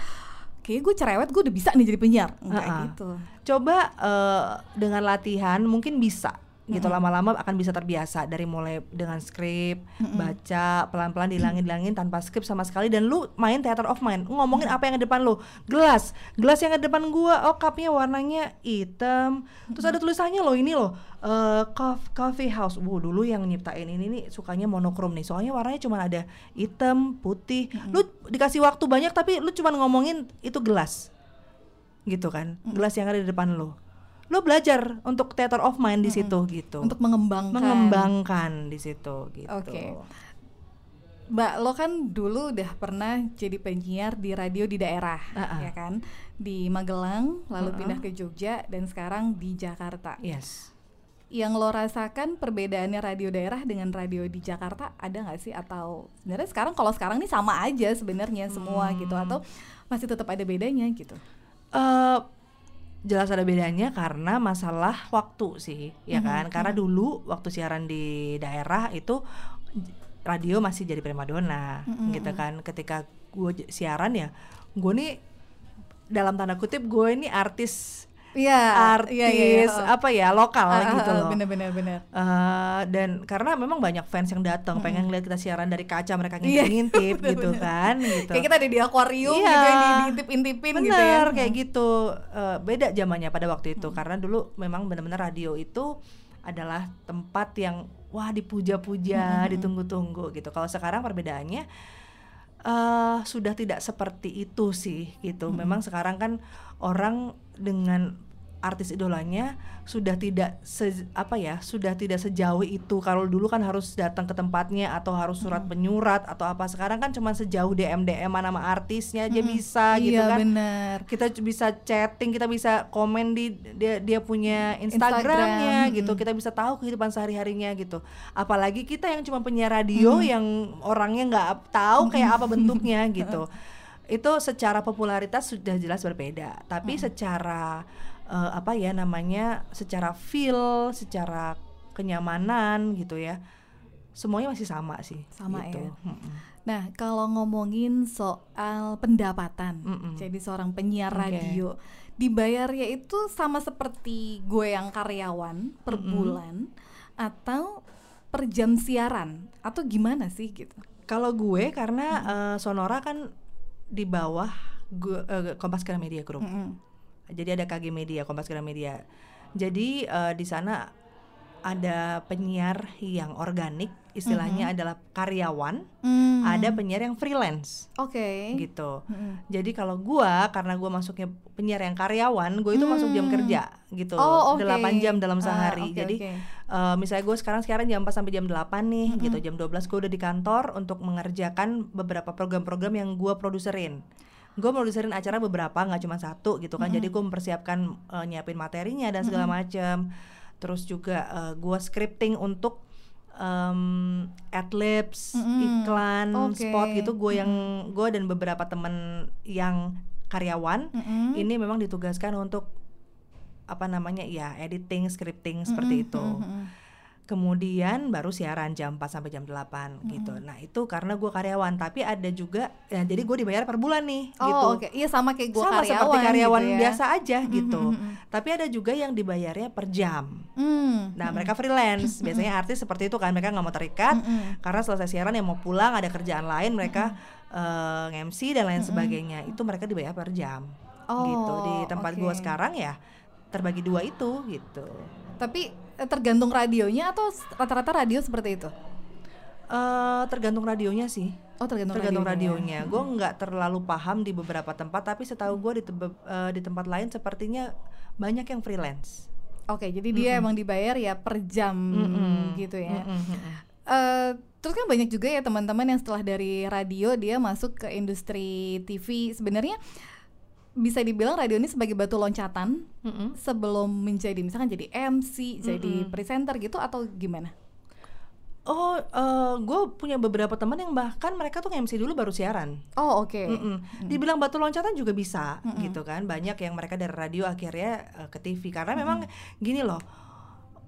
kayak gue cerewet gue udah bisa nih jadi penyiar enggak Ha-ha. gitu Coba eh, dengan latihan mungkin bisa gitu lama-lama akan bisa terbiasa dari mulai dengan skrip, baca pelan-pelan dihilangin-hilangin tanpa skrip sama sekali dan lu main theater of mind, ngomongin apa yang ada depan lu. Gelas, gelas yang ada depan gua, oh cupnya warnanya hitam. Terus ada tulisannya loh ini loh, eh, cof- coffee house. Wuh, dulu yang nyiptain ini nih sukanya monokrom nih. Soalnya warnanya cuma ada hitam, putih. Lu dikasih waktu banyak tapi lu cuma ngomongin itu gelas. Gitu kan? Gelas yang ada di depan lo lo belajar untuk theater of mind di situ gitu. Untuk mengembangkan. Mengembangkan di situ gitu. Oke. Mbak lo kan dulu udah pernah jadi penyiar di radio di daerah Ah, ah. ya kan? Di Magelang lalu pindah ke Jogja dan sekarang di Jakarta. Yes. Yang lo rasakan perbedaannya radio daerah dengan radio di Jakarta ada nggak sih? Atau sebenarnya sekarang kalau sekarang nih sama aja sebenarnya semua gitu. Hmm. atau masih tetap ada bedanya gitu? Eh, jelas ada bedanya karena masalah waktu sih ya kan? Karena dulu waktu siaran di daerah itu radio masih jadi primadona gitu kan? Ketika gue siaran ya gue nih dalam tanda kutip gue ini artis Iya, artis iya, iya, iya. apa ya lokal Ah, ah, gitu ah, loh bener-bener bener Eh, dan karena memang banyak fans yang datang pengen lihat kita siaran dari kaca mereka Iya, ngintip-ngintip (laughs) gitu bener-bener. kan gitu. kayak kita ada di akuarium Iya. gitu yang diintip-intipin Bener gitu ya kayak gitu. Eh, beda zamannya pada waktu itu karena dulu memang benar-benar radio itu adalah tempat yang wah dipuja-puja, ditunggu-tunggu gitu. Kalau sekarang perbedaannya eh sudah tidak seperti itu sih gitu. Memang sekarang kan orang dengan artis idolanya sudah tidak se, apa ya sudah tidak sejauh itu. Kalau dulu kan harus datang ke tempatnya atau harus surat penyurat atau apa. Sekarang kan cuma sejauh DM DM nama artisnya aja bisa gitu iya kan. bener. Kita bisa chatting kita bisa komen di dia dia punya Instagram, Instagramnya gitu. mm. kita bisa tahu kehidupan sehari harinya gitu. Apalagi kita yang cuma penyiar radio yang orangnya nggak tahu kayak apa bentuknya gitu. (laughs) Itu secara popularitas sudah jelas berbeda. Tapi secara eh, apa ya namanya secara feel secara kenyamanan gitu ya semuanya masih sama sih Sama gitu. ya. Mm-mm. Nah, kalau ngomongin soal pendapatan, Mm-mm. jadi seorang penyiar Oke. radio, dibayarnya itu sama seperti gue yang karyawan per bulan atau per jam siaran atau gimana sih gitu? Kalau gue karena eh, Sonora kan di bawah gue, eh, Kompas Gramedia Group. Mm-mm. Jadi ada KG Media, Kompas Gramedia. Jadi eh, di sana ada penyiar yang organik, istilahnya adalah karyawan, Hmm, ada penyiar yang freelance Oke. gitu. Mm-mm. Jadi kalau gua karena gua masuknya penyiar yang karyawan, gue itu masuk jam Hmm. kerja gitu. Oh, oke. 8 jam dalam Ah, sehari. oke, Jadi oke. eh, misalnya gue sekarang sekarang jam 4 sampai jam 8 nih gitu. Jam 12 gue udah di kantor untuk mengerjakan beberapa program-program yang gua produserin. Gue produserin acara beberapa nggak cuma satu gitu kan. Jadi gue mempersiapkan eh, nyiapin materinya dan segala macam. Terus juga eh, gua scripting untuk em, adlibs, Mm-mm. iklan, Oke. spot gitu. Gue yang gue dan beberapa temen yang karyawan Mm-mm. ini memang ditugaskan untuk apa namanya ya editing, scripting seperti itu. Mm-mm. Kemudian baru siaran jam 4 sampai jam 8 gitu. Nah, itu karena gue karyawan, tapi ada juga ya jadi gue dibayar per bulan nih Oh, gitu. oke. Iya sama kayak gue Sama karyawan seperti karyawan gitu ya. biasa aja gitu. mm, mm. Tapi ada juga yang dibayarnya per jam. Hmm. Nah, mereka freelance. (laughs) Biasanya artis seperti itu kan, mereka nggak mau terikat karena selesai siaran yang mau pulang ada kerjaan lain, mereka eh, nge-MC dan lain sebagainya. Itu mereka dibayar per jam. Oh, gitu. Di tempat oke. gua sekarang ya terbagi dua itu gitu. Tapi tergantung radionya atau rata-rata radio seperti itu? eh tergantung radionya sih. Oh tergantung, tergantung radionya. radionya. Gue nggak terlalu paham di beberapa tempat, tapi setahu gue di, eh, di tempat lain sepertinya banyak yang freelance. Oke, jadi dia emang dibayar ya per jam Mm-mm. gitu ya. Mm-mm, mm-mm. Eh, Terus kan banyak juga ya teman-teman yang setelah dari radio dia masuk ke industri TV. Sebenarnya bisa dibilang radio ini sebagai batu loncatan Mm-mm. sebelum menjadi misalkan jadi MC, jadi Mm-mm. presenter gitu atau gimana? Oh, gue punya beberapa teman yang bahkan mereka tuh MC dulu baru siaran. Oh oke. Mm-mm. Dibilang batu loncatan juga bisa, gitu kan. Banyak yang mereka dari radio akhirnya eh, ke TV karena memang gini loh,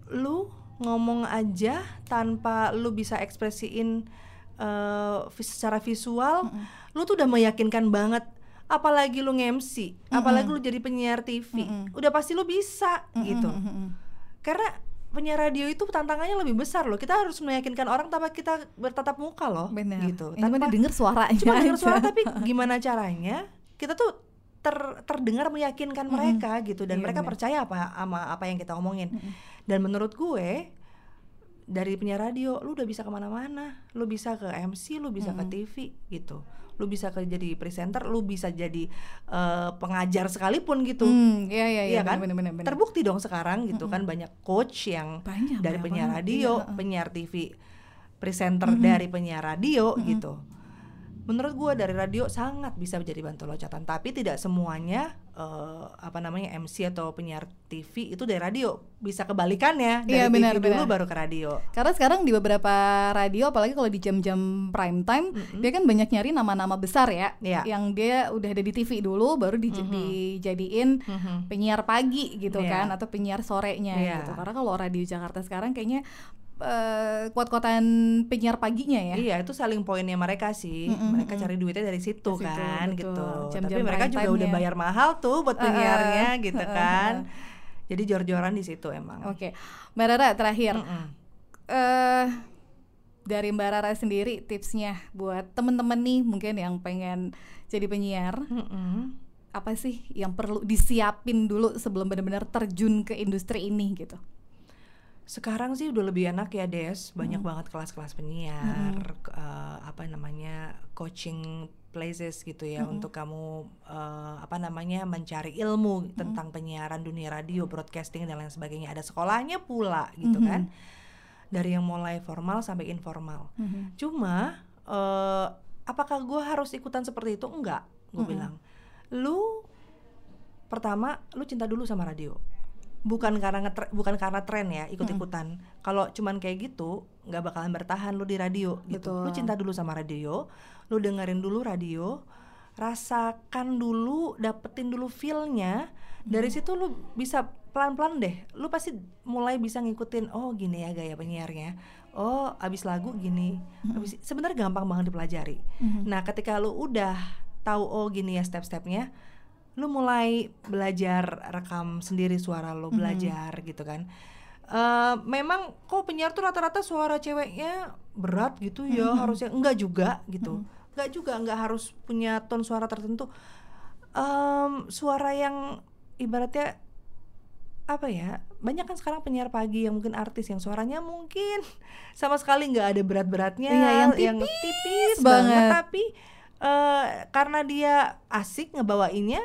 lu ngomong aja tanpa lu bisa ekspresiin eh, vis- secara visual, lu tuh udah meyakinkan banget. Apalagi lu nge-MC, apalagi lu jadi penyiar TV, udah pasti lu bisa gitu. Mm-mm. Karena penyiar radio itu tantangannya lebih besar loh. Kita harus meyakinkan orang tanpa kita bertatap muka loh, Benar. gitu. Yang cuma didengar suaranya. cuma dengar suara tapi (laughs) gimana caranya kita tuh ter- terdengar meyakinkan mereka gitu dan Iya, mereka benar. percaya apa sama apa yang kita omongin dan menurut gue dari penyiar radio lu udah bisa ke mana-mana lu bisa ke MC lu bisa ke TV gitu lu bisa ke jadi presenter lu bisa jadi eh, pengajar sekalipun gitu Hmm, iya iya iya Iya kan? benar, benar, benar. Terbukti dong sekarang gitu kan banyak coach yang Banyak, dari banyak penyiar banget, radio, iya, penyiar TV, presenter dari penyiar radio gitu. Menurut gua dari radio sangat bisa menjadi bantu loncatan, tapi tidak semuanya eh, apa namanya MC atau penyiar TV itu dari radio. Bisa kebalikannya dari Iya, TV benar, dulu benar. baru ke radio. Karena sekarang di beberapa radio, apalagi kalau di jam-jam prime time, dia kan banyak nyari nama-nama besar ya, Iya. yang dia udah ada di TV dulu, baru di- dijadiin Mhm. penyiar pagi gitu Iya. kan, atau penyiar sorenya Iya. gitu. Karena kalau radio Jakarta sekarang kayaknya eh, kuat-kuatan penyiar paginya ya. Iya, itu saling poinnya mereka sih. Mm-mm, mereka cari duitnya dari situ situ, kan betul. gitu. Jam-jam Tapi mereka juga udah bayar mahal tuh buat penyiarnya Uh-uh. gitu kan. Jadi jor-joran di situ emang. Oke, Mbak Rara terakhir, Mm-mm. eh dari Mbak Rara sendiri tipsnya buat temen-temen nih mungkin yang pengen jadi penyiar, Mm-mm. apa sih yang perlu disiapin dulu sebelum benar-benar terjun ke industri ini gitu? Sekarang sih udah lebih enak ya Des, banyak banget kelas-kelas penyiar, k- eh, apa namanya coaching places gitu ya untuk kamu eh, apa namanya mencari ilmu tentang penyiaran dunia radio, broadcasting dan lain sebagainya. Ada sekolahnya pula gitu kan, dari yang mulai formal sampai informal. Cuma eh, apakah gue harus ikutan seperti itu? Enggak, gue bilang. Lu pertama lu cinta dulu sama radio bukan karena ngetre- bukan karena tren ya ikut-ikutan kalau cuman kayak gitu nggak bakalan bertahan lu di radio gitu. Lu Betul. cinta dulu sama radio lu dengerin dulu radio rasakan dulu dapetin dulu feelnya. Dari situ lu bisa pelan-pelan deh lu pasti mulai bisa ngikutin oh gini ya gaya penyiarnya. Oh abis lagu gini. Abis sebenarnya gampang banget dipelajari. Nah ketika lu udah tahu oh gini ya step-stepnya lu mulai belajar rekam sendiri suara lu belajar gitu kan. Eh, memang kok penyiar tuh rata-rata suara ceweknya berat gitu ya harusnya. Enggak juga gitu. Enggak juga enggak harus punya ton suara tertentu. Em, suara yang ibaratnya apa ya banyak kan sekarang penyiar pagi yang mungkin artis yang suaranya mungkin (laughs) sama sekali nggak ada berat-beratnya Iya, yang tipis banget. banget. Tapi eh, karena dia asik ngebawainnya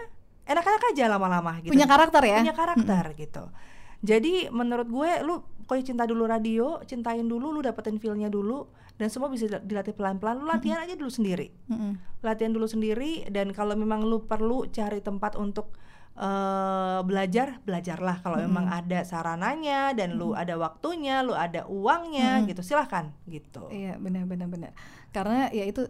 enak-enak aja lama-lama gitu. Punya karakter ya? punya karakter gitu. Jadi menurut gue lu pokoknya cinta dulu radio cintain dulu lu dapetin feelnya dulu dan semua bisa dil- dilatih pelan-pelan lu latihan aja dulu sendiri. Mm-mm. latihan dulu sendiri dan kalau memang lu perlu cari tempat untuk eh, belajar belajarlah. Kalau memang ada sarananya dan lu ada waktunya lu ada uangnya gitu silahkan gitu. Iya benar-benar benar. Karena ya itu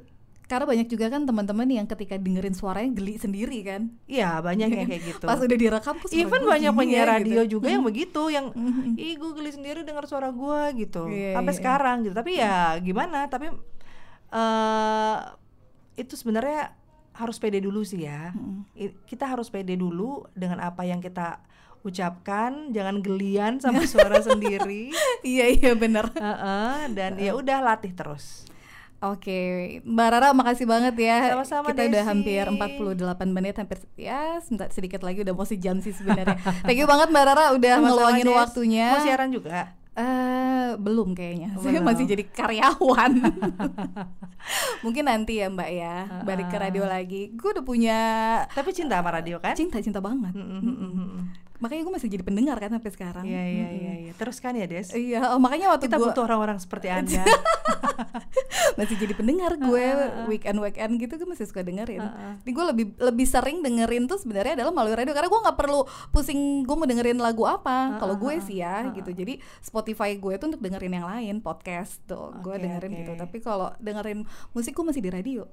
karena banyak juga kan teman-teman yang ketika dengerin suaranya geli sendiri kan. iya banyak yang (laughs) kayak gitu Pas udah direkam tuh Even banyak penyiar ya, radio gitu. juga yang begitu, yang ih gue geli sendiri dengar suara gue gitu, Iya, sampai iya. sekarang gitu. Tapi ya gimana? Tapi eh itu sebenarnya harus pede dulu sih ya. I- Kita harus pede dulu dengan apa yang kita ucapkan, jangan gelian sama suara (laughs) sendiri. Iya iya benar. Heeh, dan ya udah latih terus. Oke, Mbak Rara makasih banget ya. Sama-sama, Kita udah Desi. hampir 48 menit, hampir ya sebentar sedikit lagi udah mau sejam sih sebenarnya. Thank you banget Mbak Rara udah Sama-sama, ngeluangin Des. waktunya. Mau siaran juga? Eh, belum kayaknya. Saya Belum. masih jadi karyawan. (laughs) Mungkin nanti ya Mbak ya, balik ke radio lagi. Gue udah punya Tapi cinta sama radio kan? cinta-cinta banget. Mm, mm, mm, mm, mm. Makanya gue masih jadi pendengar kan sampai sekarang. Iya iya iya iya. Terus kan ya Des. iya oh, makanya waktu Kita gue butuh orang-orang seperti (laughs) Anda. (laughs) masih jadi pendengar gue weekend weekend gitu gue masih suka dengerin. Jadi gue lebih lebih sering dengerin tuh sebenarnya adalah melalui radio. Karena gue nggak perlu pusing gue mau dengerin lagu apa. Kalau gue sih ya gitu. jadi Spotify gue tuh untuk dengerin yang lain podcast tuh gue dengerin gitu. tapi kalau dengerin musik gue masih di radio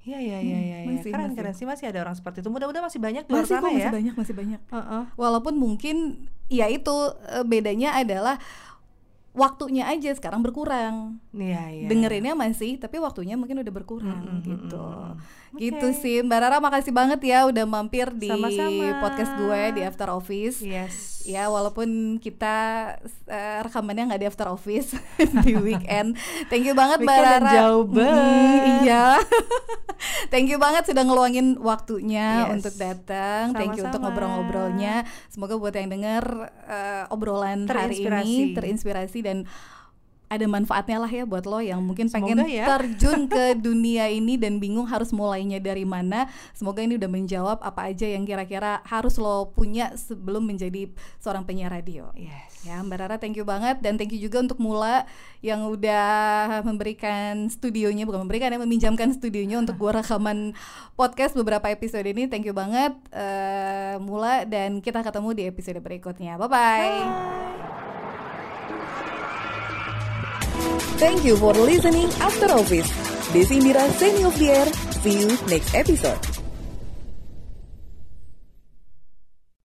Iya iya iya iya. iya. masih, Keren masih. keren sih masih ada orang seperti itu. Mudah-mudahan masih banyak di luar masih sana kok masih ya. banyak masih banyak Heeh. walaupun mungkin ya itu eh, bedanya adalah waktunya aja sekarang berkurang Iya iya. dengerinnya masih tapi waktunya mungkin udah berkurang Mm, mm, gitu mm, mm. gitu sih Mbak Rara makasih banget ya udah mampir di Sama-sama. podcast gue di After Office Yes. ya walaupun kita eh, rekamannya nggak di After Office (laughs) di weekend thank you banget Mbak Rara jauh Mm, banget. iya (laughs) thank you banget sudah ngeluangin waktunya Yes. untuk datang thank you untuk ngobrol-ngobrolnya semoga buat yang denger eh, obrolan hari ini terinspirasi dan ada manfaatnya lah ya buat lo yang mungkin pengen Semoga ya. terjun ke (laughs) dunia ini dan bingung harus mulainya dari mana. Semoga ini udah menjawab apa aja yang kira-kira harus lo punya sebelum menjadi seorang penyiar radio. Yes. Ya Mbak Rara thank you banget dan thank you juga untuk Mula yang udah memberikan studionya bukan memberikan ya meminjamkan studionya untuk gua rekaman podcast beberapa episode ini thank you banget eh, Mula dan kita ketemu di episode berikutnya bye bye. Thank you for listening After Office. Desi Indira signing off the air. See you next episode.